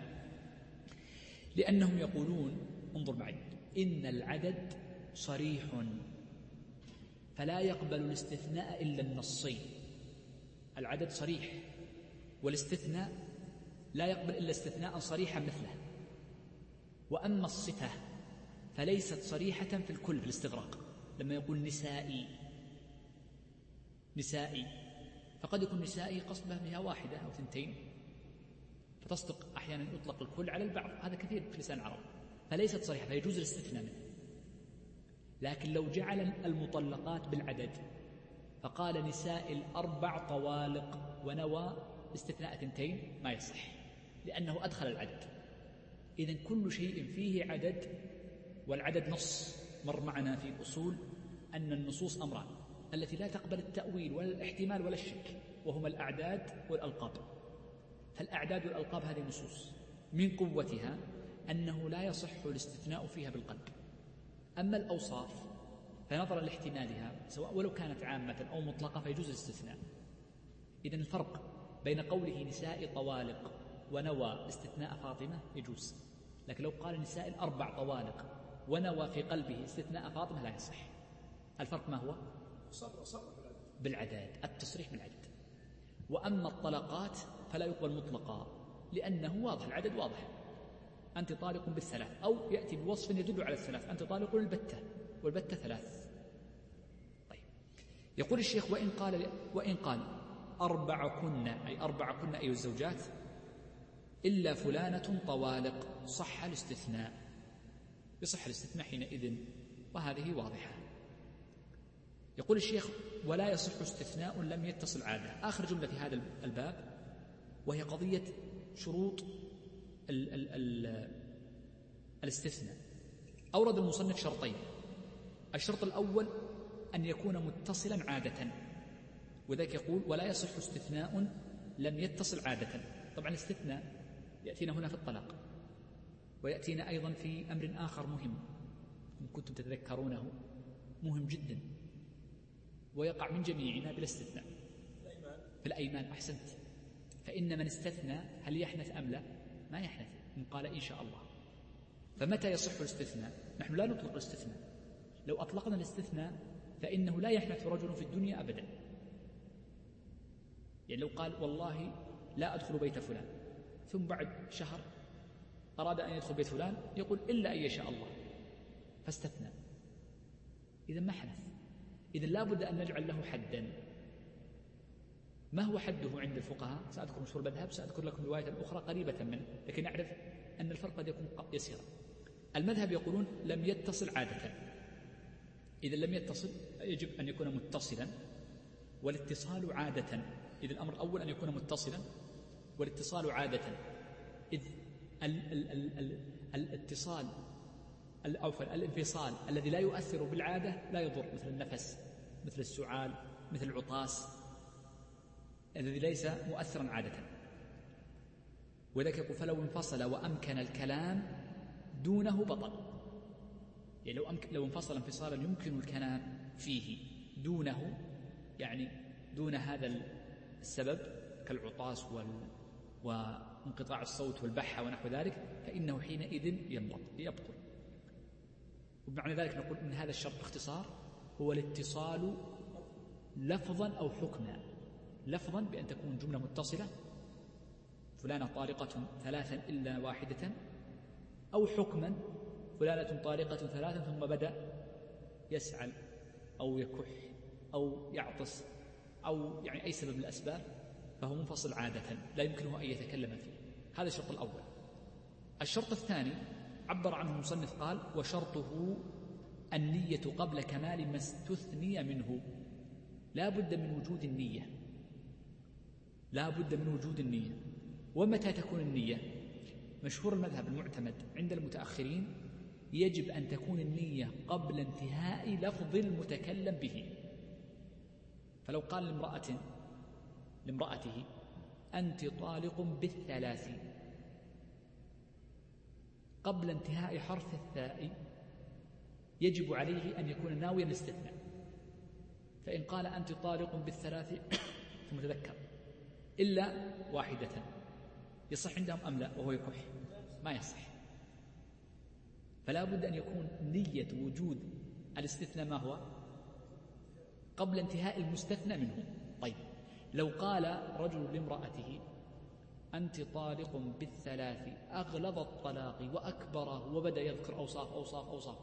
S1: لأنهم يقولون انظر معي إن العدد صريح فلا يقبل الاستثناء إلا النصي العدد صريح والاستثناء لا يقبل إلا استثناء صريحا مثله. وأما الصفة فليست صريحة في الكل في الاستغراق. لما يقول نسائي. نسائي. فقد يكون نسائي قصده بها واحدة أو ثنتين. فتصدق أحيانا يطلق الكل على البعض. هذا كثير في لسان العرب. فليست صريحة فيجوز الاستثناء منه. لكن لو جعل المطلقات بالعدد فقال نساء الأربع طوالق ونوى استثناء ثنتين ما يصح لأنه أدخل العدد. إذن كل شيء فيه عدد والعدد نص. مر معنا في الأصول أن النصوص أمران التي لا تقبل التأويل ولا الاحتمال ولا الشك وهما الأعداد والألقاب. فالأعداد والألقاب هذه نصوص. من قوتها أنه لا يصح الاستثناء فيها بالقلب. أما الأوصاف فنظرا لاحتمالها سواء ولو كانت عامة أو مطلقة فيجوز الاستثناء. إذا الفرق بين قوله نساء طوالق ونوى استثناء فاطمة يجوز. لكن لو قال نساء الأربع طوالق ونوى في قلبه استثناء فاطمة لا يصح. الفرق ما هو؟ بالعدد التصريح بالعدد. وأما الطلقات فلا يقبل مطلقا لأنه واضح العدد واضح. أنت طالق بالثلاث أو يأتي بوصف يدل على الثلاث أنت طالق البتة والبتة ثلاث. طيب. يقول الشيخ وإن قال وإن قال أربع كن أي أربع كن أي الزوجات إلا فلانة طوالق صح الاستثناء. يصح الاستثناء حينئذ وهذه واضحة. يقول الشيخ ولا يصح استثناء لم يتصل عادة. آخر جملة في هذا الباب وهي قضية شروط ال ال ال الاستثناء. أورد المصنف شرطين. الشرط الأول أن يكون متصلا عادة. وذلك يقول ولا يصح استثناء لم يتصل عادة. طبعا الاستثناء يأتينا هنا في الطلاق. ويأتينا أيضا في أمر آخر مهم إن كنتم تتذكرونه مهم جدا ويقع من جميعنا بلا استثناء. في الأيمان أحسنت. فإن من استثنى هل يحنث أم لا؟ ما يحنث إن قال إن شاء الله. فمتى يصح الاستثناء؟ نحن لا نطلق الاستثناء. لو أطلقنا الاستثناء فإنه لا يحنث رجل في الدنيا أبدا. يعني لو قال والله لا أدخل بيت فلان ثم بعد شهر أراد أن يدخل بيت فلان يقول إلا أن يشاء الله. فاستثنى. إذا ما حنث إذا لا بد أن نجعل له حدا. ما هو حده عند الفقهاء؟ سأذكر مشهور المذهب سأذكر لكم رواية أخرى قريبة منه لكن أعرف أن الفرق قد يكون يسيرا. المذهب يقولون لم يتصل عادة. إذا لم يتصل يجب أن يكون متصلا. والاتصال عادة. إذا الأمر الأول أن يكون متصلا والاتصال عادة. إذ ال ال ال ال الاتصال عفوا الانفصال الذي لا يؤثر بالعادة لا يضر مثل النفس مثل السعال مثل العطاس الذي ليس مؤثرا عادة. ولذلك يقول فلو انفصل وأمكن الكلام دونه بطل. يعني لو, أمكن لو انفصل انفصالا يمكن الكلام فيه دونه يعني دون هذا السبب كالعطاس وال وانقطاع الصوت والبحة ونحو ذلك فإنه حينئذ ينبط يبطل. ومعنى ذلك نقول إن هذا الشرط باختصار هو الاتصال لفظا أو حكما. لفظا بأن تكون جملة متصلة فلانة طارقة ثلاثا إلا واحدة أو حكما فلانة طارقة ثلاثا ثم بدأ يسعل أو يكح أو يعطس أو يعني أي سبب من الأسباب. فهو منفصل عادة لا يمكنه أن يتكلم فيه. هذا الشرط الأول. الشرط الثاني عبر عنه المصنف قال وشرطه النية قبل كمال ما استثني منه. لا بد من وجود النية. لا بد من وجود النية. ومتى تكون النية؟ مشهور المذهب المعتمد عند المتأخرين يجب أن تكون النية قبل انتهاء لفظ المتكلم به. فلو قال لامرأة لامرأته أنت طالق بالثلاث. قبل انتهاء حرف الثاء يجب عليه أن يكون ناويا الاستثناء. فإن قال أنت طالق بالثلاث ثم تذكر. إلا واحدة. يصح عندهم أم لا؟ وهو يكح. ما يصح. فلا بد أن يكون نية وجود الاستثناء ما هو؟ قبل انتهاء المستثنى منه. طيب. لو قال رجل لامرأته أنت طالق بالثلاث أغلظ الطلاق وأكبره وبدأ يذكر أوصاف أوصاف أوصاف.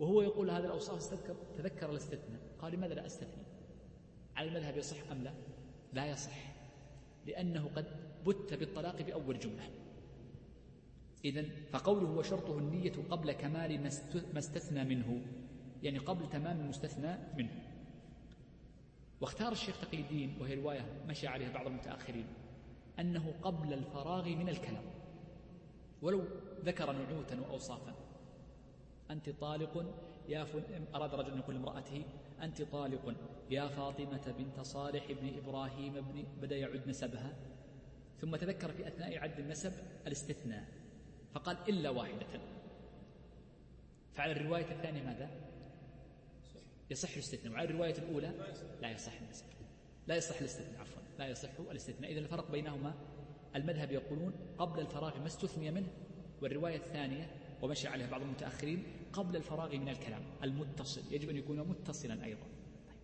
S1: وهو يقول هذه الأوصاف استذكر تذكر الاستثناء. قال لماذا لا أستثني؟ على المذهب يصح أم لا؟ لا يصح لأنه قد بت بالطلاق بأول جملة. إذا فقوله وشرطه النية قبل كمال ما استثنى منه يعني قبل تمام المستثنى منه. واختار الشيخ تقي الدين وهي رواية مشى عليها بعض المتأخرين أنه قبل الفراغ من الكلام. ولو ذكر نعوتا وأوصافا. أنت طالق يا. أراد رجل أن يقول لامرأته أنت طالق يا فاطمة بنت صالح بن إبراهيم بن بدأ يعد نسبها. ثم تذكر في أثناء عد النسب الاستثناء فقال إلا واحدة. فعلى الرواية الثانية ماذا؟ يصح الاستثناء. وعلى الرواية الأولى لا يصح الاستثناء. لا يصح الاستثناء عفوا. لا يصح الاستثناء. إذا الفرق بينهما المذهب يقولون قبل الفراغ ما استثني منه والرواية الثانية ومشي عليها بعض المتأخرين قبل الفراغ من الكلام المتصل. يجب أن يكون متصلا أيضا. طيب.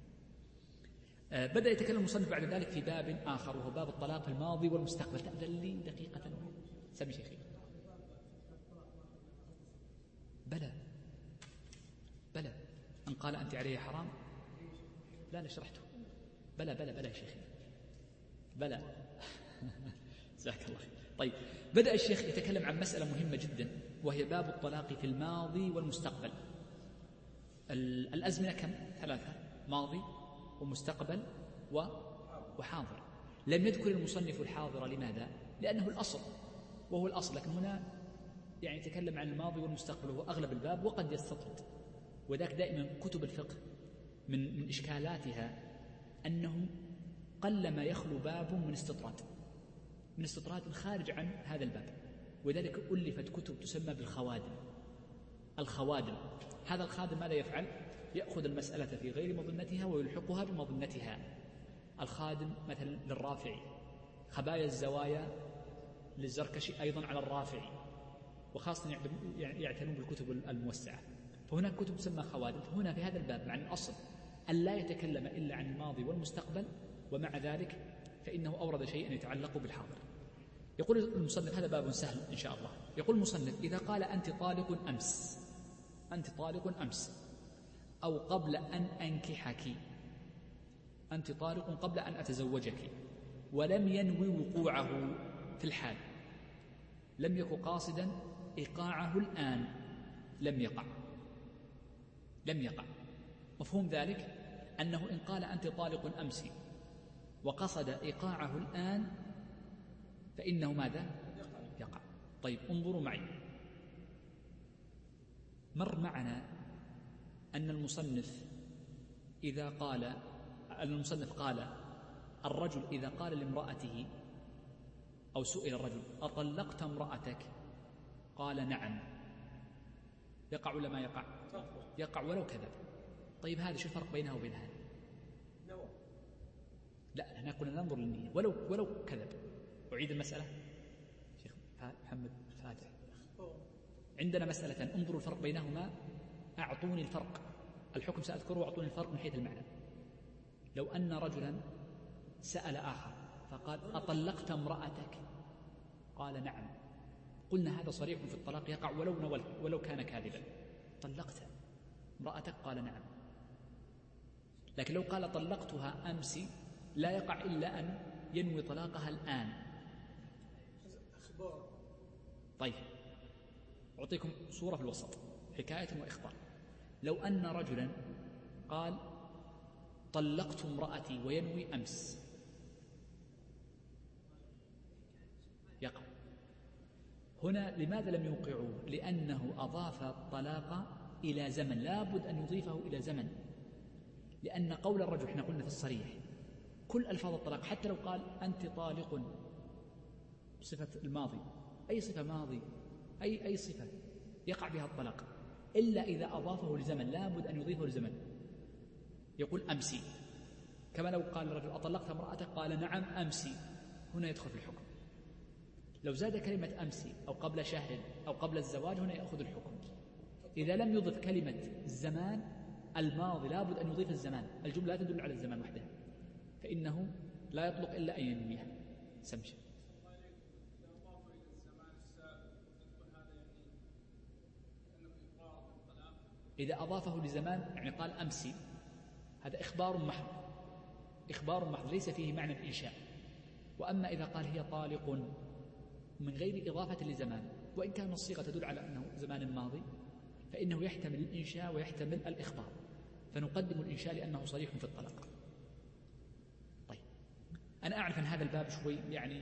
S1: آه بدأ يتكلم المصنف بعد ذلك في باب آخر وهو باب الطلاق الماضي والمستقبل. تأذن لي دقيقة. سمي شيخي. بلى. أن قال أنت عليه حرام؟ لا أنا شرحته. بلى بلى بلى يا شيخي. بلى. جزاك الله خير. طيب بدأ الشيخ يتكلم عن مسألة مهمة جدا وهي باب الطلاق في الماضي والمستقبل. الأزمنة كم؟ ثلاثة. ماضي ومستقبل وحاضر. لم يذكر المصنف الحاضر لماذا؟ لأنه الأصل وهو الأصل. لكن هنا يعني يتكلم عن الماضي والمستقبل وهو أغلب الباب وقد يستطرد. وذاك دائما كتب الفقه من من إشكالاتها أنه قلما يخلو باب من استطراد من استطراد خارج عن هذا الباب ولذلك ألفت كتب تسمى بالخوادم. الخوادم هذا الخادم ماذا يفعل؟ يأخذ المسألة في غير مظنتها ويلحقها بمظنتها. الخادم مثلا للرافعي خبايا الزوايا للزركشي أيضا على الرافعي وخاصة يعتنون بالكتب الموسعة. فهناك كتب تسمى خوادم فهنا في هذا الباب مع الأصل أن لا يتكلم إلا عن الماضي والمستقبل ومع ذلك فإنه أورد شيئا يتعلق بالحاضر. يقول المصنف هذا باب سهل إن شاء الله. يقول المصنف إذا قال أنت طالق أمس أنت طالق أمس أو قبل أن أنكحك أنت طالق قبل أن أتزوجك ولم ينوي وقوعه في الحال لم يكن قاصدا إيقاعه الآن لم يقع. لم يقع مفهوم ذلك؟ أنه إن قال أنت طالق أمس وقصد إيقاعه الآن فإنه ماذا؟ يقع. طيب انظروا معي. مر معنا أن المصنف إذا قال أن المصنف قال الرجل إذا قال لامرأته أو سئل الرجل أطلقت امرأتك؟ قال نعم. يقع ولا ما يقع؟ يقع ولو كذب طيب هذا شو الفرق بينها وبين هذا لا هنا قلنا ننظر للنية. ولو ولو كذب أعيد المسألة؟ شيخ محمد فاتح. عندنا مسألة انظروا الفرق بينهما. أعطوني الفرق. الحكم سأذكره وأعطوني الفرق من حيث المعنى. لو أن رجلا سأل آخر فقال أطلقت امرأتك؟ قال نعم. قلنا هذا صريح في الطلاق يقع ولو ولو كان كاذبا. طلقت. امرأتك قال نعم. لكن لو قال طلقتها أمس لا يقع إلا أن ينوي طلاقها الآن. طيب. أعطيكم صورة في الوسط. حكاية وإخبار. لو أن رجلا قال طلقت امرأتي وينوي أمس. يقع. هنا لماذا لم يوقعوا؟ لأنه أضاف الطلاق إلى زمن. لابد أن يضيفه إلى زمن. لأن قول الرجل إحنا قلنا في الصريح كل ألفاظ الطلاق حتى لو قال أنت طالق بصفة الماضي. أي صفة ماضي؟ أي أي صفة يقع بها الطلاق. إلا إذا أضافه لزمن. لابد أن يضيفه لزمن. يقول أمسي. كما لو قال الرجل أطلقت امرأتك؟ قال نعم أمسي. هنا يدخل في الحكم. لو زاد كلمة أمسي أو قبل شهر أو قبل الزواج هنا يأخذ الحكم. إذا لم يضف كلمة الزمان الماضي لابد أن يضيف الزمان. الجملة لا تدل على الزمان وحدها فإنه لا يطلق إلا أن ينميها. سمشة إذا أضافه لزمان يعني قال أمسي هذا إخبار محض. إخبار محض ليس فيه معنى الإنشاء. وأما إذا قال هي طالق من غير إضافة لزمان. وإن كان الصيغة تدل على أنه زمان ماضي فإنه يحتمل الإنشاء ويحتمل الإخبار. فنقدم الإنشاء لأنه صريح في الطلاق طيب. أنا أعرف أن هذا الباب شوي يعني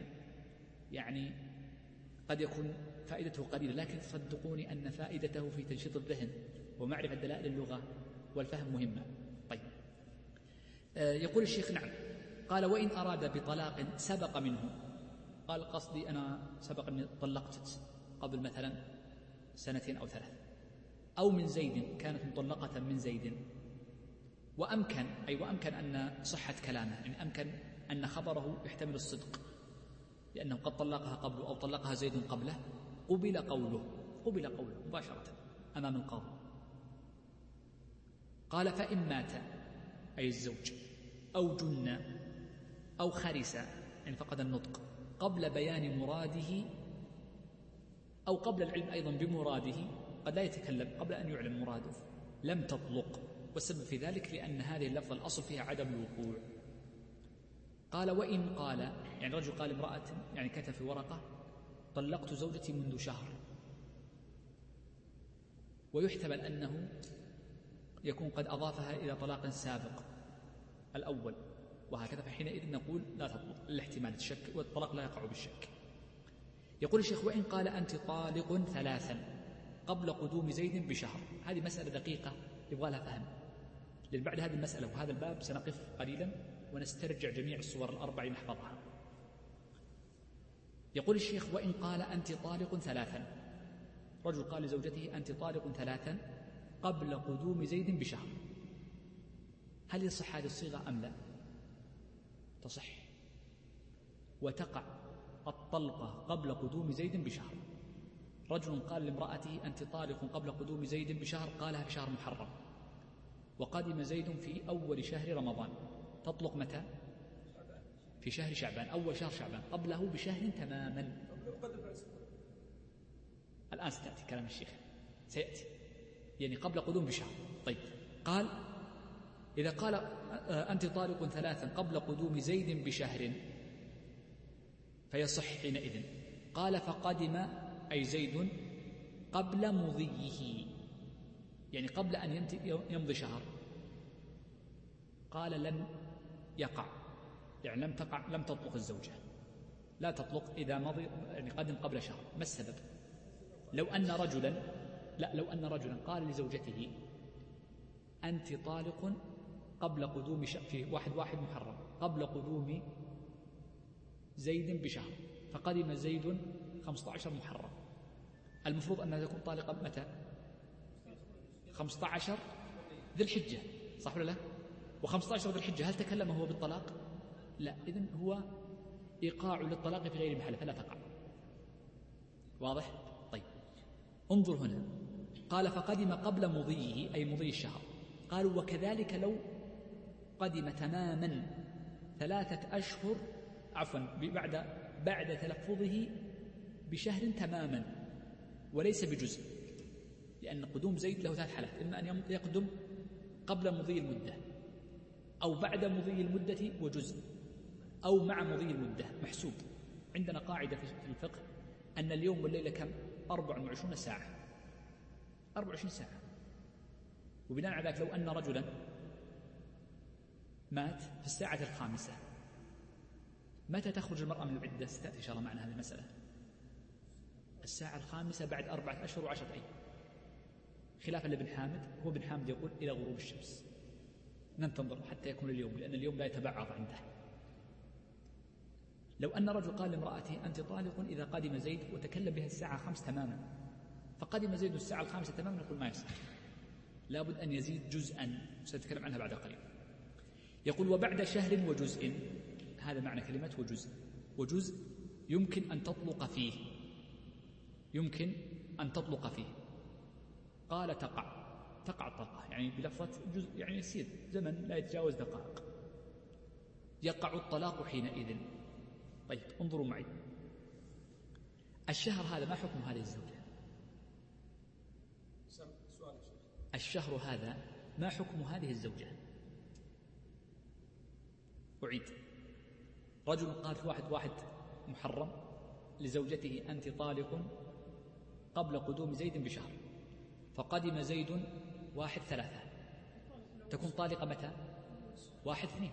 S1: يعني قد يكون فائدته قليلة لكن صدقوني أن فائدته في تنشيط الذهن ومعرفة دلائل اللغة والفهم مهمة. طيب. آه، يقول الشيخ نعم. قال وإن أراد بطلاق سبق منه. قال قصدي أنا سبق أني طلقت قبل مثلا سنتين أو ثلاث أو من زيد كانت مطلقة من زيد. وأمكن أي وأمكن أن صحة كلامه يعني أمكن أن خبره يحتمل الصدق. لأنه قد طلقها قبله أو طلقها زيد قبله قبل قوله قبل قوله مباشرة أمام القاضي قال فإن مات أي الزوج أو جن أو خرس يعني فقد النطق قبل بيان مراده أو قبل العلم أيضا بمراده قد لا يتكلم قبل أن يعلم مراده. لم تطلق. والسبب في ذلك لأن هذه اللفظة الأصل فيها عدم الوقوع. قال وإن قال يعني رجل قال امرأة يعني كتب في ورقة طلقت زوجتي منذ شهر. ويحتمل أنه يكون قد أضافها إلى طلاق سابق الأول. وهكذا فحينئذ نقول لا تطلق الاحتمال الشك والطلاق لا يقع بالشك. يقول الشيخ وإن قال أنت طالق ثلاثا. قبل قدوم زيد بشهر. هذه مسألة دقيقة يبغى لها فهم. لأن بعد هذه المسألة وهذا الباب سنقف قليلا ونسترجع جميع الصور الأربع نحفظها يقول الشيخ وإن قال أنت طالق ثلاثا. رجل قال لزوجته أنت طالق ثلاثا قبل قدوم زيد بشهر. هل يصح هذه الصيغة أم لا؟ تصح. وتقع الطلقة قبل قدوم زيد بشهر. رجل قال لامرأته أنت طالق قبل قدوم زيد بشهر؟ قالها في شهر محرم. وقدم زيد في أول شهر رمضان. تطلق متى؟ في شهر شعبان أول شهر شعبان. قبله بشهر تماما. الآن ستأتي كلام الشيخ. سيأتي. يعني قبل قدوم بشهر. طيب. قال إذا قال آه، أنت طالق ثلاثا قبل قدوم زيد بشهر. فيصح حينئذ. قال فقدم أي زيد قبل مضيه. يعني قبل أن يمضي شهر. قال لم يقع. يعني لم تقع لم تطلق الزوجة. لا تطلق إذا مضي يعني قدم قبل شهر. ما السبب؟ لو أن رجلا لا لو أن رجلا قال لزوجته أنت طالق قبل قدوم في واحد واحد محرم. قبل قدوم زيد بشهر. فقدم زيد 15 محرم. المفروض أنها تكون طالقة متى؟ 15 ذي الحجة صح ولا لا؟ و15 ذي الحجة هل تكلم هو بالطلاق؟ لا إذن هو إيقاع للطلاق في غير محله فلا تقع. واضح؟ طيب. انظر هنا. قال فقدم قبل مضيه أي مضي الشهر. قالوا وكذلك لو قدم تماما ثلاثة أشهر عفوا بعد بعد تلفظه بشهر تماما. وليس بجزء لأن قدوم زيد له ثلاث حالات إما أن يقدم قبل مضي المدة أو بعد مضي المدة وجزء أو مع مضي المدة محسوب. عندنا قاعدة في الفقه أن اليوم والليلة كم؟ 24 ساعة. 24 ساعة. وبناء على ذلك لو أن رجلا مات في الساعة الخامسة متى تخرج المرأة من العدة؟ ستأتي إن شاء الله معنا هذه المسألة. الساعة الخامسة بعد أربعة أشهر وعشرة أيام خلافا لابن حامد هو ابن حامد يقول إلى غروب الشمس. ننتظر حتى يكون اليوم لأن اليوم لا يتبعض عنده. لو أن رجل قال لامرأته أنت طالق إذا قدم زيد وتكلم بها الساعة خمس تماما. فقدم زيد الساعة الخامسة تماما نقول ما يصح. لابد أن يزيد جزءا سنتكلم عنها بعد قليل. يقول وبعد شهر وجزء هذا معنى كلمة وجزء. وجزء يمكن أن تطلق فيه. يمكن أن تطلق فيه. قال تقع. تقع الطلقة يعني بلفظة جزء يعني يسير زمن لا يتجاوز دقائق. يقع الطلاق حينئذ. طيب انظروا معي. الشهر هذا ما حكم هذه الزوجة؟ الشهر هذا ما حكم هذه الزوجة؟ أعيد. رجل قال في واحد واحد محرم لزوجته أنت طالق قبل قدوم زيد بشهر فقدم زيد واحد ثلاثة. تكون طالقة متى؟ واحد اثنين.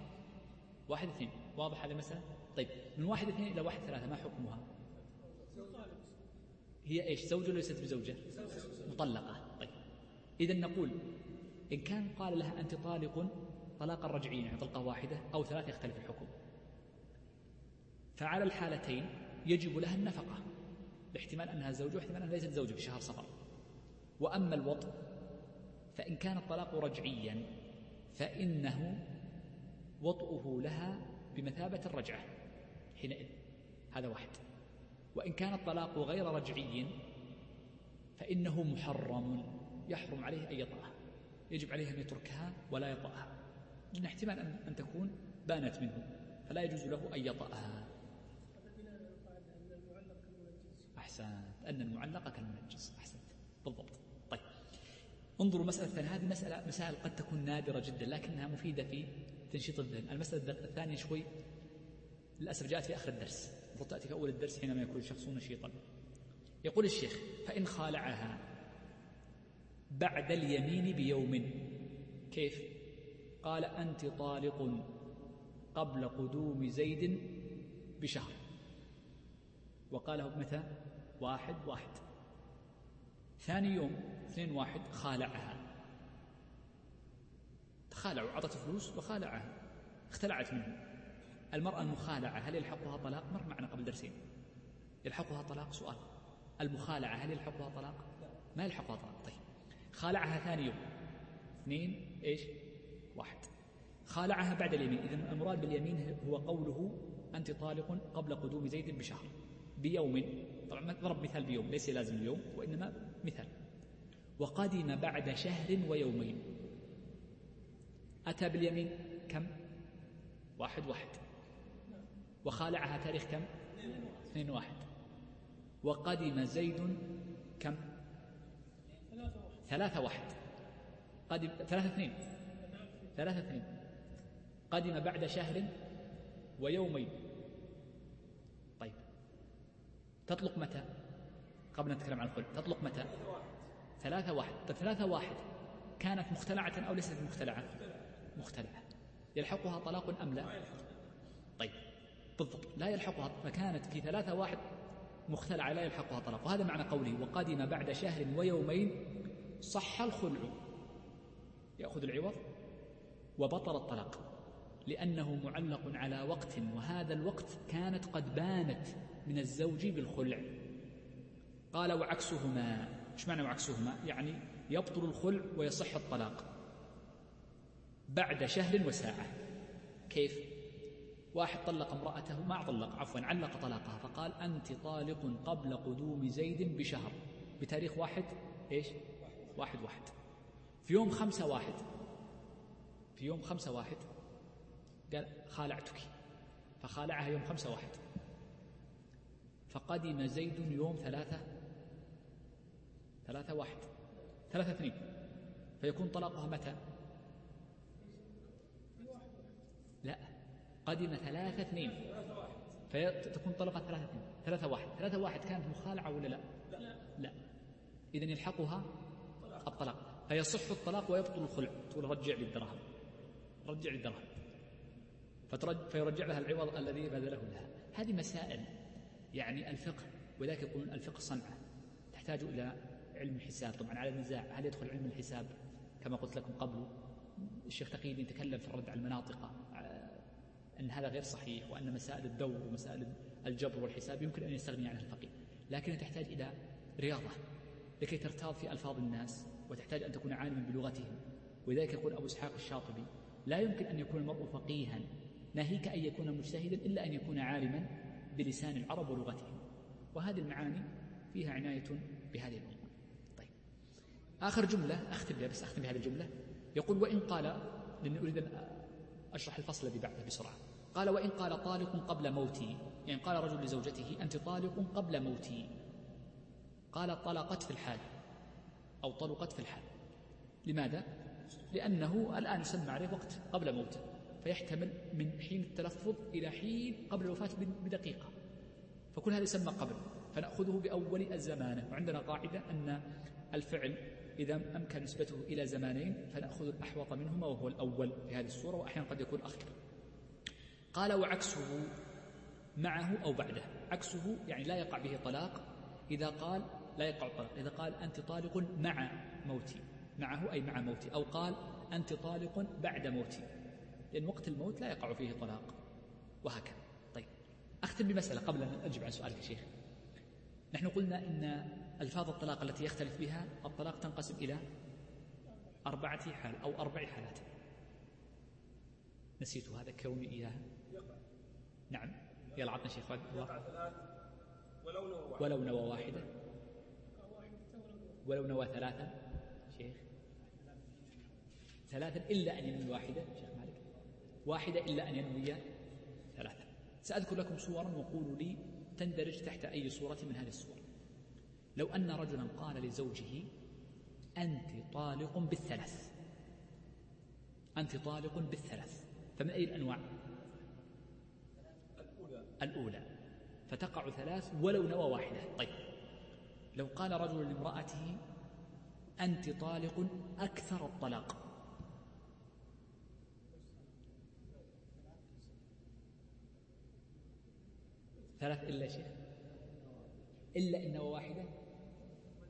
S1: واحد اثنين. واضح هذا المسألة؟ طيب من واحد اثنين إلى واحد ثلاثة ما حكمها؟ هي إيش زوجة ليست بزوجة؟ مطلقة. طيب إذا نقول إن كان قال لها أنت طالق طلاقا رجعيا يعني طلقة واحدة أو ثلاثة يختلف الحكم. فعلى الحالتين يجب لها النفقة. باحتمال أنها زوجة واحتمال أنها ليست زوجة في شهر صفر. وأما الوطء فإن كان الطلاق رجعيا فإنه وطئه لها بمثابة الرجعة حينئذ. هذا واحد. وإن كان الطلاق غير رجعي فإنه محرم يحرم عليه أن يطأها. يجب عليه أن يتركها ولا يطأها. لأن احتمال أن تكون بانت منه فلا يجوز له أن يطأها. أحسنت أن المعلقة كالمنجس أحسنت. بالضبط. طيب. انظروا المسألة الثانية. هذه مسألة مسائل قد تكون نادرة جدا لكنها مفيدة في تنشيط الذهن. المسألة الثانية شوي. للأسف جاءت في آخر الدرس. تأتي في أول الدرس حينما يكون الشخص نشيطا يقول الشيخ فإن خالعها بعد اليمين بيوم. كيف؟ قال أنت طالق قبل قدوم زيد بشهر. وقاله متى؟ واحد واحد. ثاني يوم اثنين واحد خالعها. تخالعوا أعطته فلوس وخالعها. اختلعت منه. المرأة المخالعة هل يلحقها طلاق؟ مر معنا قبل درسين. يلحقها طلاق؟ سؤال. المخالعة هل يلحقها طلاق؟ ما يلحقها طلاق. طيب. خالعها ثاني يوم. اثنين إيش؟ واحد. خالعها بعد اليمين. إذا المراد باليمين هو قوله أنت طالق قبل قدوم زيد بشهر بيوم. طبعا ضرب مثال بيوم ليس لازم اليوم وإنما مثال. وقدم بعد شهر ويومين. أتى باليمين كم؟ واحد واحد. وخالعها تاريخ كم؟ اثنين واحد. وقدم زيد كم؟ ثلاثة واحد. قدم ثلاثة اثنين. ثلاثة اثنين. قدم بعد شهر ويومين طيب تطلق متى؟ قبل أن نتكلم عن الخلع تطلق متى؟ ثلاثة واحد. طيب ثلاثة واحد. كانت مختلعة أو ليست مختلعة؟ مختلعة. يلحقها طلاق أم لا؟ طيب بالضبط. لا يلحقها فكانت في ثلاثة واحد مختلعة لا يلحقها طلاق. وهذا معنى قوله وقدم بعد شهر ويومين صح الخلع. يأخذ العوض وبطل الطلاق لأنه معلق على وقت وهذا الوقت كانت قد بانت. من الزوج بالخلع. قال وعكسهما. إيش معنى وعكسهما؟ يعني يبطل الخلع ويصح الطلاق. بعد شهر وساعة. كيف؟ واحد طلق امرأته ما طلق عفوا علق طلاقها فقال أنت طالق قبل قدوم زيد بشهر. بتاريخ واحد؟ إيش؟ واحد واحد. في يوم خمسة واحد. في يوم خمسة واحد قال خالعتك. فخالعها يوم خمسة واحد. فقدم زيد يوم ثلاثة ثلاثة واحد ثلاثة اثنين فيكون طلاقها متى؟ لا قدم ثلاثة اثنين فتكون طلقة ثلاثة اثنين ثلاثة واحد ثلاثة واحد كانت مخالعة ولا لا؟ لا. إذا يلحقها الطلاق فيصح الطلاق ويبطل الخلع تقول رجع لي الدرهم رجع لي الدرهم فيرجع لها العوض الذي بذله لها. هذه مسائل. يعني الفقه ولذلك يقولون الفقه صنعة. تحتاج إلى علم الحساب. طبعا على النزاع هل يدخل علم الحساب؟ كما قلت لكم قبل الشيخ تقي الدين تكلم في الرد على المناطق أن هذا غير صحيح وأن مسائل الدور ومسائل الجبر والحساب يمكن أن يستغني عنها الفقيه. لكنها تحتاج إلى رياضة لكي ترتاض في ألفاظ الناس وتحتاج أن تكون عالما بلغتهم. ولذلك يقول أبو إسحاق الشاطبي لا يمكن أن يكون المرء فقيها. ناهيك أن يكون مجتهدا إلا أن يكون عالما بلسان العرب ولغتهم. وهذه المعاني فيها عناية بهذه الأمور. طيب. آخر جملة أختم بها بس أختم بهذه الجملة. يقول وإن قال لأني أريد أن أشرح الفصل الذي بعده بسرعة. قال وإن قال طالق قبل موتي. يعني قال رجل لزوجته أنت طالق قبل موتي. قال طلقت في الحال. أو طلقت في الحال. لماذا؟ لأنه الآن يسمى عليه وقت قبل موته. فيحتمل من حين التلفظ إلى حين قبل الوفاة بدقيقة. فكل هذا يسمى قبل فنأخذه بأول الزمانة. وعندنا قاعدة أن الفعل إذا أمكن نسبته إلى زمانين فنأخذ الأحوط منهما وهو الأول في هذه الصورة وأحيانا قد يكون أخير. قال وعكسه معه أو بعده. عكسه يعني لا يقع به طلاق. إذا قال لا يقع الطلاق إذا قال أنت طالق مع موتي. معه أي مع موتي. أو قال أنت طالق بعد موتي. لأن وقت الموت لا يقع فيه طلاق. وهكذا. طيب أختم بمسألة قبل أن أجب عن سؤالك يا شيخ. نحن قلنا إن ألفاظ الطلاق التي يختلف بها الطلاق تنقسم إلى أربعة حال أو أربع حالات. نسيت هذا كوني إياها نعم. يلا عطنا شيخ.
S2: ولو نوى واحدة.
S1: ولو نوى واحدة. ولو نوى ثلاثة. شيخ. ثلاثا إلا أن ينوي واحدة. شيخ واحدة إلا أن ينوي ثلاثة. سأذكر لكم صورا وقولوا لي تندرج تحت أي صورة من هذه الصور. لو أن رجلا قال لزوجه أنت طالق بالثلاث. أنت طالق بالثلاث. فمن أي الأنواع؟
S2: الأولى.
S1: الأولى. فتقع ثلاث ولو نوى واحدة. طيب. لو قال رجل لامرأته أنت طالق أكثر الطلاق. ثلاث إلا شيء. إلا إن واحدة.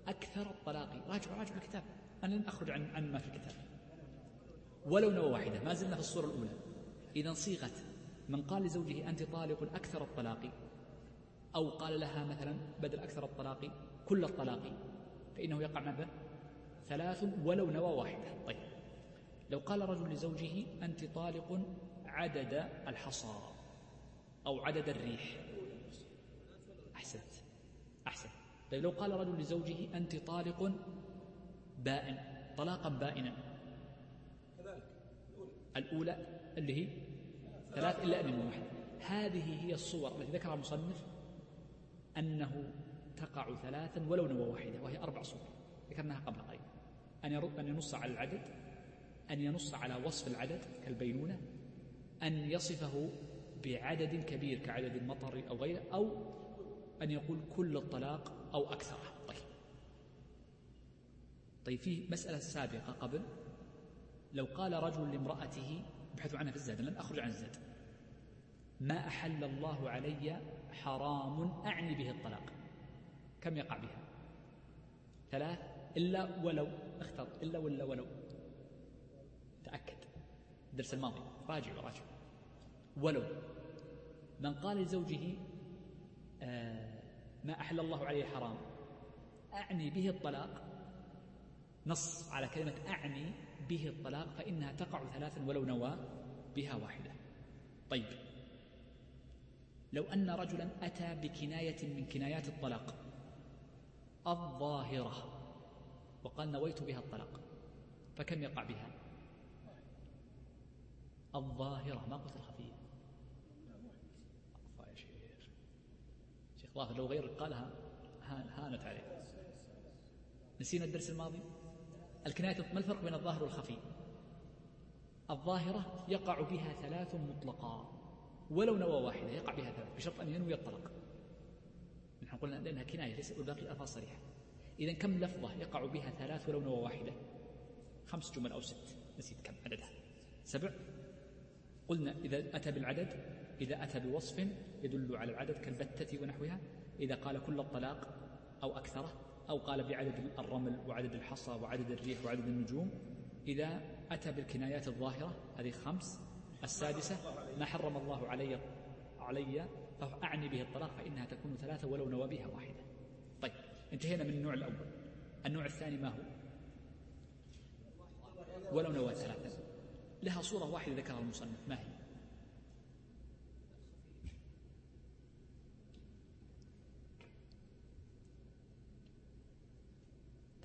S1: أكثر الطلاق. راجعوا راجعوا الكتاب. أنا لن أخرج عن, عن ما في الكتاب. ولو نوى واحدة. ما زلنا في الصورة الأولى. إذا صيغة من قال لزوجه أنت طالق أكثر الطلاق. أو قال لها مثلا بدل أكثر الطلاق كل الطلاق. فإنه يقع ماذا ثلاث ولو نوى واحدة. طيب. لو قال رجل لزوجه أنت طالق عدد الحصى أو عدد الريح. أحسنت. أحسنت. طيب لو قال رجل لزوجه أنت طالق بائن طلاقا بائنا.
S2: كذلك.
S1: الأولى. اللي هي ثلاث إلا أن واحد. هذه هي الصور التي ذكرها المصنف أنه تقع ثلاثا ولو نوى واحدة وهي أربع صور. ذكرناها قبل قليل. أن أن ينص على العدد أن ينص على وصف العدد كالبينونة أن يصفه بعدد كبير كعدد المطر أو غيره أو أن يقول كل الطلاق أو أكثره طيب. طيب في مسألة سابقة قبل. لو قال رجل لامرأته ابحثوا عنها في الزاد لن أخرج عن الزاد. ما أحل الله علي حرام أعني به الطلاق؟ كم يقع بها؟ ثلاث. إلا ولو اختر. إلا ولا ولو. تأكد. الدرس الماضي. راجع وراجع ولو. من قال لزوجه آه ما أحل الله عليه حرام أعني به الطلاق. نص على كلمة أعني به الطلاق فإنها تقع ثلاثا ولو نوى بها واحدة. طيب. لو أن رجلا أتى بكناية من كنايات الطلاق الظاهرة وقال نويت بها الطلاق فكم يقع بها؟ الظاهرة ما قلت الخفية يا شيخ شيخ ظاهر لو غيرك قالها هانت عليه. نسينا الدرس الماضي؟ الكناية ما الفرق بين الظاهر والخفي؟ الظاهرة يقع بها ثلاث مطلقا ولو نوى واحدة يقع بها ثلاث بشرط أن ينوي الطلاق نحن قلنا لأنها كناية ليس والباقي الألفاظ صريحة. إذا كم لفظة يقع بها ثلاث ولو نوى واحدة؟ خمس جمل أو ست. نسيت كم عددها. سبع؟ قلنا إذا أتى بالعدد إذا أتى بوصف يدل على العدد كالبتة ونحوها إذا قال كل الطلاق أو أكثره أو قال بعدد الرمل وعدد الحصى وعدد الريح وعدد النجوم إذا أتى بالكنايات الظاهرة هذه خمس السادسة ما حرم الله علي علي فأعني به الطلاق فإنها تكون ثلاثة ولو نوى بها واحدة. طيب انتهينا من النوع الأول. النوع الثاني ما هو؟ ولو نوى ثلاثة. لها صورة واحدة ذكرها المصنف. ما هي؟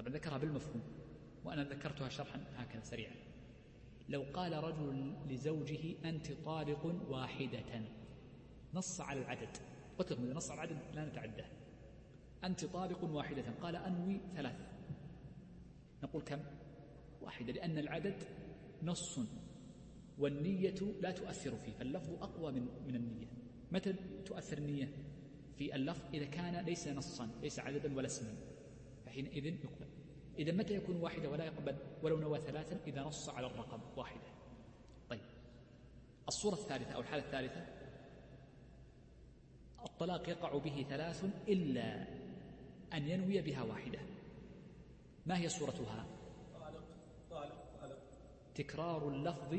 S1: طبعا ذكرها بالمفهوم وأنا ذكرتها شرحا هكذا سريعا. لو قال رجل لزوجه أنت طالق واحدة نص على العدد. إذا نص على العدد لا نتعداه. أنت طالق واحدة قال أنوي ثلاث. نقول كم؟ واحدة لأن العدد نص والنية لا تؤثر فيه فاللفظ أقوى من, من النية. متى تؤثر النية؟ في اللفظ إذا كان ليس نصا ليس عددا ولا اسما. فحينئذ يقبل إذا متى يكون واحدة ولا يقبل ولو نوى ثلاثا إذا نص على الرقم واحدة؟ طيب. الصورة الثالثة أو الحالة الثالثة؟ الطلاق يقع به ثلاث إلا أن ينوي بها واحدة. ما هي صورتها؟
S2: طالق طالق طالق.
S1: تكرار اللفظ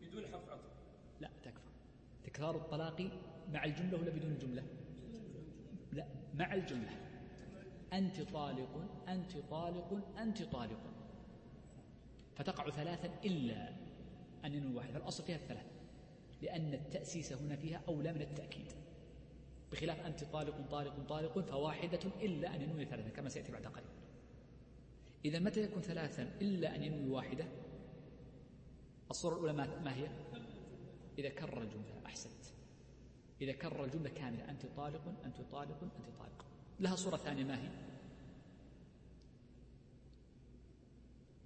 S2: بدون حرف عطف.
S1: لا تكفى. تكرار الطلاق مع الجملة ولا بدون الجملة لا مع الجملة. أنت طالق أنت طالق أنت طالق. فتقع ثلاثا إلا أن ينوي واحد فالأصل فيها الثلاث لأن التأسيس هنا فيها أولى من التأكيد. بخلاف أنت طالق طالق طالق فواحدة إلا أن ينوي ثلاثا كما سيأتي بعد قليل. إذا متى يكون ثلاثا إلا أن ينوي واحدة؟ الصورة الأولى ما هي؟ إذا كرر الجملة أحسنت. إذا كرر الجملة كاملة أنت طالق أنت طالق أنت طالق. لها صورة ثانية ما هي؟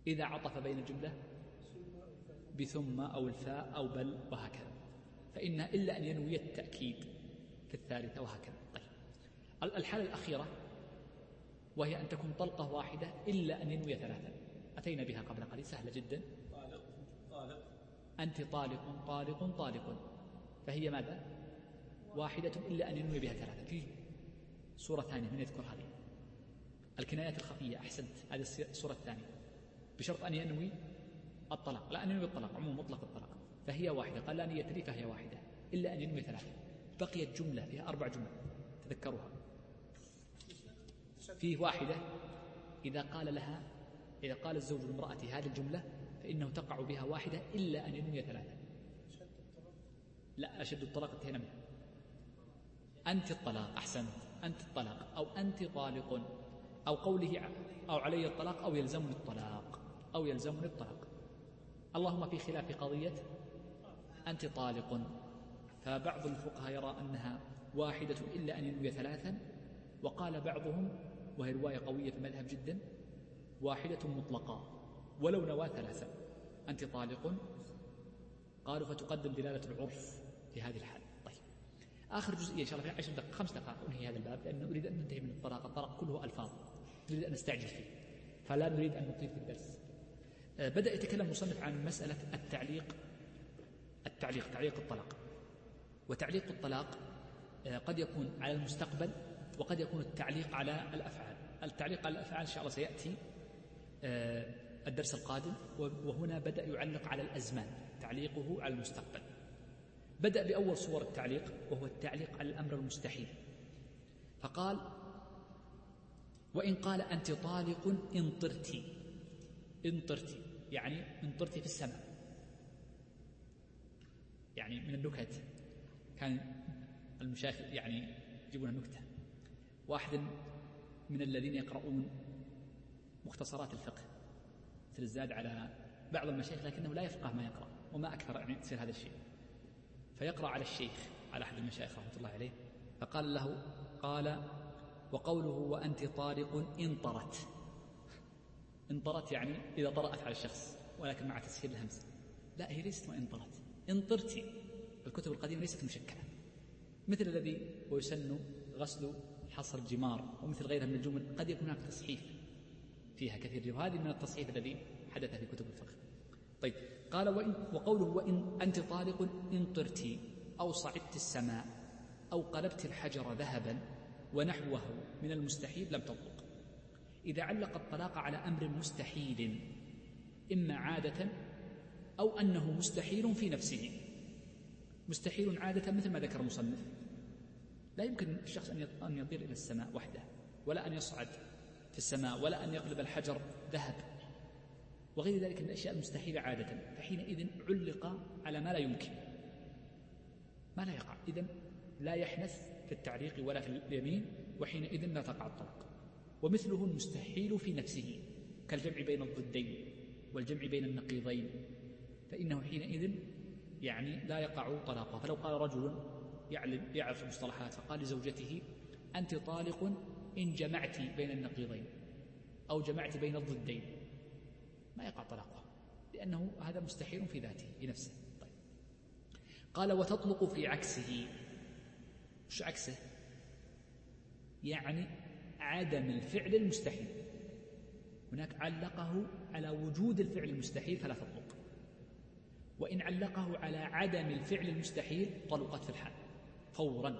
S1: إذا عطف بين الجملة بثم أو الفاء أو بل وهكذا فإنها إلا أن ينوي التأكيد في الثالثة وهكذا. طيب الحالة الأخيرة وهي أن تكون طلقة واحدة إلا أن ينوي ثلاثة. أتينا بها قبل قليل سهلة جدا.
S2: طالق طالق
S1: أنت طالق طالق طالق. فهي ماذا؟ واحدة إلا أن ينوي بها ثلاثة. صورة ثانية من يذكر هذه؟ الكنايات الخفية أحسنت. هذه الصورة الثانية. بشرط أن ينوي الطلاق. لا أن ينوي الطلاق عموم مطلق الطلاق. فهي واحدة. قال لا نية لي فهي واحدة. إلا أن ينوي ثلاثة. بقيت جملة فيها أربع جمل. تذكروها. فيه واحدة. إذا قال لها إذا قال الزوج لامرأته هذه الجملة فإنه تقع بها واحدة إلا أن ينوي ثلاثة. لا أشد الطلاق انتهينا منه أنت الطلاق أحسنت. أنت الطلاق أو أنت طالق أو قوله أو علي الطلاق أو يلزمني الطلاق أو يلزمني الطلاق. اللهم في خلاف قضية أنت طالق. فبعض الفقهاء يرى أنها واحدة إلا أن ينوي ثلاثا وقال بعضهم وهي رواية قوية في المذهب جدا واحدة مطلقة ولو نوى ثلاثا. أنت طالق؟ قالوا فتقدم دلالة العرف في هذه الحال طيب آخر جزئية إن شاء الله في عشر دقائق خمس دقائق أنهي هذا الباب لأنه أريد أن ننتهي من الطلاق الطلاق كله ألفاظ نريد أن نستعجل فيه فلا نريد أن نطيل في الدرس. آه، بدأ يتكلم المصنف عن مسألة التعليق التعليق تعليق الطلاق. وتعليق الطلاق آه، قد يكون على المستقبل وقد يكون التعليق على الأفعال. التعليق على الأفعال إن شاء الله سيأتي آه، الدرس القادم وهنا بدأ يعلق على الأزمان تعليقه على المستقبل. بدأ بأول صور التعليق وهو التعليق على الأمر المستحيل. فقال وإن قال أنت طالق إن طرت إن يعني إن طرت في السماء. يعني من النكت. كان المشايخ يعني يجيبون نكتة واحد من الذين يقرؤون مختصرات الفقه مثل الزاد على بعض المشايخ لكنه لا يفقه ما يقرأ وما أكثر يعني يصير هذا الشيء. فيقرأ على الشيخ على أحد المشايخ رحمة الله عليه فقال له قال وقوله وأنت طارق انطرت انطرت يعني إذا طرأت على الشخص ولكن مع تسهيل الهمز. لا هي ليست وانطرت انطرتي الكتب القديمة ليست مشكلة. مثل الذي ويسن غسل حصر الجمار ومثل غيرها من الجمل قد يكون هناك تصحيف فيها كثير. وهذه من التصحيف الذي حدث في كتب الفقه. طيب قال وإن وقوله وإن أنت طالق إن طرت أو صعدت السماء أو قلبت الحجر ذهبا ونحوه من المستحيل لم تطلق. إذا علق الطلاق على أمر مستحيل إما عادة أو أنه مستحيل في نفسه. مستحيل عادة مثل ما ذكر المصنف. لا يمكن الشخص أن يطير إلى السماء وحده ولا أن يصعد في السماء ولا أن يقلب الحجر ذهب. وغير ذلك من الأشياء المستحيلة عادة فحينئذ علق على ما لا يمكن. ما لا يقع. إذن لا يحنث في التعليق ولا في اليمين وحينئذ لا تقع الطلاق ومثله المستحيل في نفسه كالجمع بين الضدين والجمع بين النقيضين فإنه حينئذ يعني لا يقع طلاقه. فلو قال رجل يعلم يعرف المصطلحات فقال لزوجته أنت طالق إن جمعت بين النقيضين أو جمعت بين الضدين. ما يقع طلاقها لأنه هذا مستحيل في ذاته في نفسه. طيب. قال وتطلق في عكسه. وش عكسه؟ يعني عدم الفعل المستحيل. هناك علقه على وجود الفعل المستحيل فلا تطلق. وإن علقه على عدم الفعل المستحيل طلقت في الحال فورا.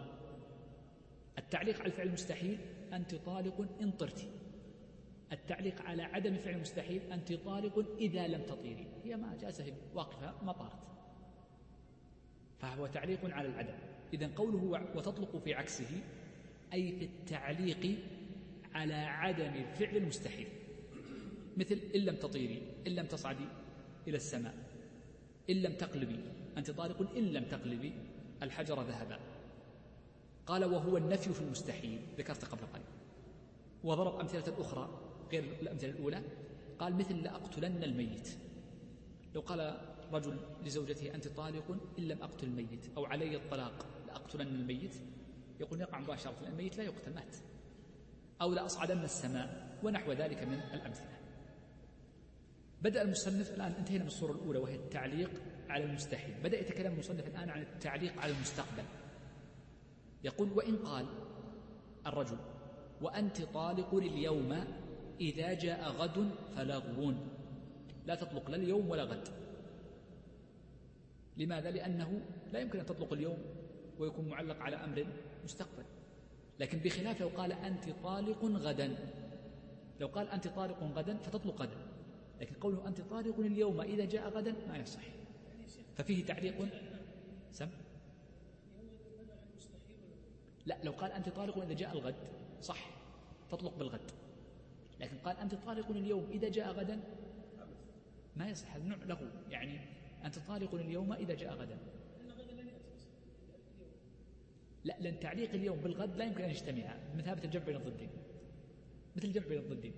S1: التعليق على الفعل المستحيل أنت طالق إن طرت. التعليق على عدم الفعل المستحيل أنت طالق إذا لم تطيري. هي ما جالسة واقفة ما طارت. فهو تعليق على العدم. إذا قوله وتطلق في عكسه أي في التعليق على عدم الفعل المستحيل مثل إن لم تطيري إن لم تصعدي إلى السماء إن لم تقلبي أنت طارق إن لم تقلبي الحجر ذهبا قال وهو النفي في المستحيل ذكرت قبل قليل. وضرب أمثلة أخرى. غير الأمثلة الأولى قال مثل لأقتلن الميت. لو قال رجل لزوجته أنت طالق إن لم أقتل الميت أو علي الطلاق لأقتلن الميت يقول يقع مباشرة الميت لا يقتل مات. أو لأصعدن السماء ونحو ذلك من الأمثلة. بدأ المصنف الآن انتهينا من الصورة الأولى وهي التعليق على المستحيل. بدأ يتكلم المصنف الآن عن التعليق على المستقبل. يقول وإن قال الرجل وأنت طالق اليوم إذا جاء غد فلغو لا تطلق لا اليوم ولا غد. لماذا؟ لأنه لا يمكن أن تطلق اليوم ويكون معلق على أمر مستقبل. لكن بخلاف لو قال أنت طالق غدا. لو قال أنت طالق غدا فتطلق غدا. لكن قوله أنت طالق اليوم إذا جاء غدا ما يصح. ففيه تعليق؟ سم. لا لو قال أنت طالق إذا جاء الغد صح. تطلق بالغد. لكن قال أنت طالق اليوم إذا جاء غدا؟ ما يصح هذا نوع له يعني أنت طالق اليوم إذا جاء غدا. لا لأن تعليق اليوم بالغد لا يمكن أن يجتمع. بمثابة الجمع بين الضدين. مثل الجمع بين الضدين.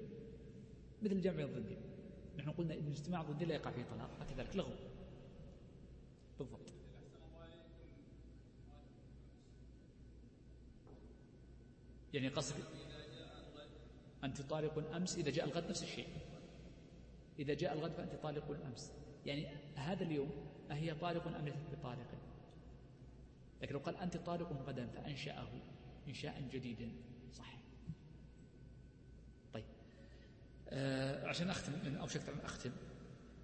S1: مثل الجمع بين الضدين. نحن قلنا إن اجتماع الضدين لا يقع فيه طلاق فكذلك لغو. بالضبط. يعني قصد أنت طالق أمس إذا جاء الغد نفس الشيء. إذا جاء الغد فأنت طالق أمس يعني هذا اليوم أهي طالق أم ليست بطالق؟ لكن لو قال أنت طالق غدا فأنشأه إنشاء جديدا. صح. طيب. آه عشان أختم أو شكت عن أختم.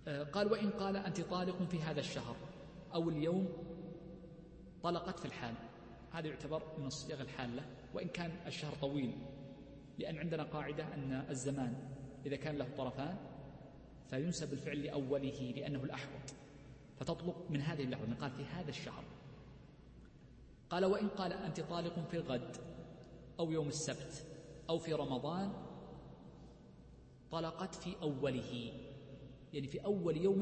S1: آه قال وإن قال أنت طالق في هذا الشهر أو اليوم طلقت في الحال. هذا يعتبر من الصيغ الحالة. وإن كان الشهر طويل لأن عندنا قاعدة أن الزمان إذا كان له طرفان فينسب الفعل لأوله لأنه الأحوط. فتطلق من هذه اللحظة من قال في هذا الشهر قال وإن قال أنت طالق في الغد أو يوم السبت أو في رمضان طلقت في أوله يعني في أول يوم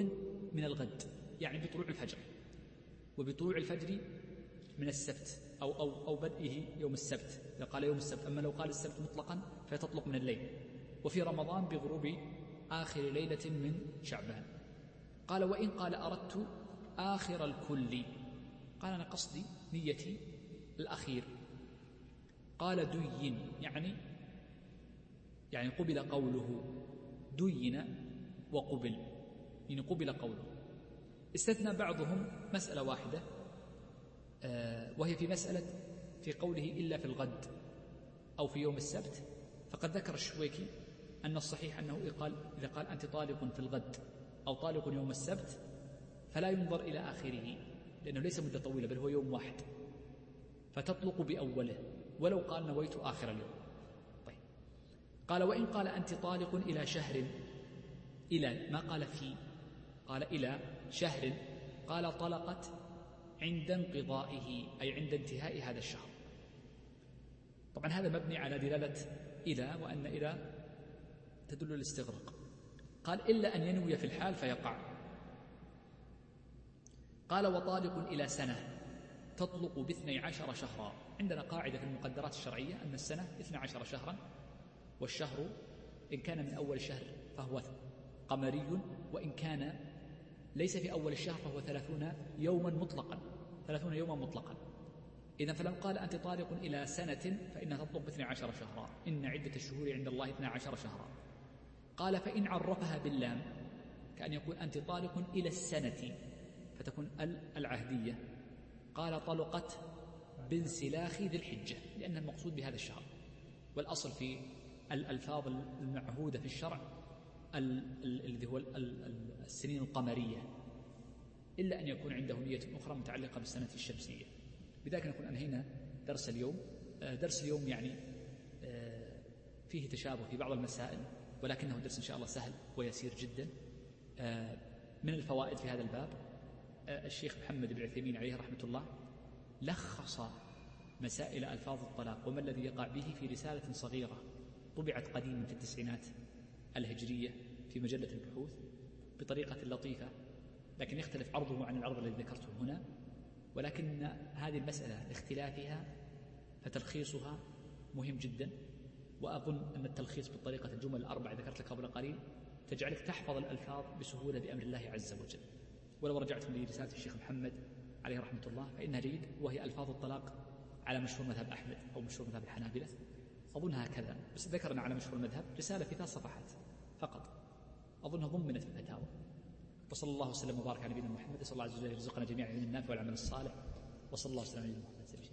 S1: من الغد يعني بطلوع الفجر. وبطلوع الفجر من السبت أو, أو, أو بدئه يوم السبت. إذا قال يوم السبت أما لو قال السبت مطلقا فتطلق من الليل. وفي رمضان بغروب آخر ليلة من شعبان. قال وإن قال أردت آخر الكل. قال أنا قصدي نيتي الأخير. قال دين يعني يعني قبل قوله. دين وقبل يعني قبل قوله. استثنى بعضهم مسألة واحدة. وهي في مسألة في قوله إلا في الغد أو في يوم السبت فقد ذكر الشويكي أن الصحيح أنه قال إذا قال أنت طالق في الغد أو طالق يوم السبت فلا ينظر إلى آخره لأنه ليس مدة طويلة بل هو يوم واحد فتطلق بأوله ولو قال نويت آخر اليوم. طيب. قال وإن قال أنت طالق إلى شهر إلى ما قال في قال إلى شهر قال طلقت عند انقضائه أي عند انتهاء هذا الشهر. طبعا هذا مبني على دلالة إلى وأن إلى تدل الاستغراق. قال إلا أن ينوي في الحال فيقع. قال وطالق إلى سنة تطلق باثني عشر شهرا. عندنا قاعدة في المقدرات الشرعية أن السنة اثنى عشر شهرا والشهر إن كان من أول الشهر فهو قمري وإن كان ليس في أول الشهر فهو ثلاثون يوما مطلقا. ثلاثون يوما مطلقا. إذا فلو قال أنت طالق إلى سنة فإنها تطلق باثنى عشر شهرا. إن عدة الشهور عند الله اثنى عشر شهرا. قال فإن عرفها باللام كأن يقول أنت طالق إلى السنة فتكون العهدية. قال طلقت بانسلاخ ذي الحجة لأن المقصود بهذا الشهر. والأصل في الألفاظ المعهودة في الشرع الذي هو السنين القمرية. إلا أن يكون عنده نية أخرى متعلقة بالسنة الشمسية. بذلك نكون أنهينا درس اليوم آه، درس اليوم يعني آه، فيه تشابه في بعض المسائل ولكنه درس إن شاء الله سهل ويسير جدا. آه، من الفوائد في هذا الباب الشيخ محمد بن عثيمين عليه رحمة الله لخص مسائل ألفاظ الطلاق وما الذي يقع به في رسالة صغيرة طبعت قديما في التسعينات الهجرية في مجلة البحوث بطريقة لطيفة. لكن يختلف عرضه عن العرض الذي ذكرته هنا ولكن هذه المسألة لاختلافها فتلخيصها مهم جدا. وأظن أن التلخيص بالطريقة الجمل الأربع ذكرت لك قبل قليل تجعلك تحفظ الألفاظ بسهولة بأمر الله عز وجل. ولو رجعتم لرسالة الشيخ محمد عليه رحمة الله فإنها جيد وهي ألفاظ الطلاق على مشهور مذهب أحمد أو مشهور مذهب الحنابلة. أظنها كذا بس ذكرنا على مشهور المذهب رسالة في ثلاث صفحات فقط. أظنها ضمنت الفتاوى. وصلى الله وسلم وبارك على نبينا محمد صلى الله عز وجل يرزقنا جميعا العلم النافع والعمل الصالح. وصلى الله وسلم على نبينا محمد.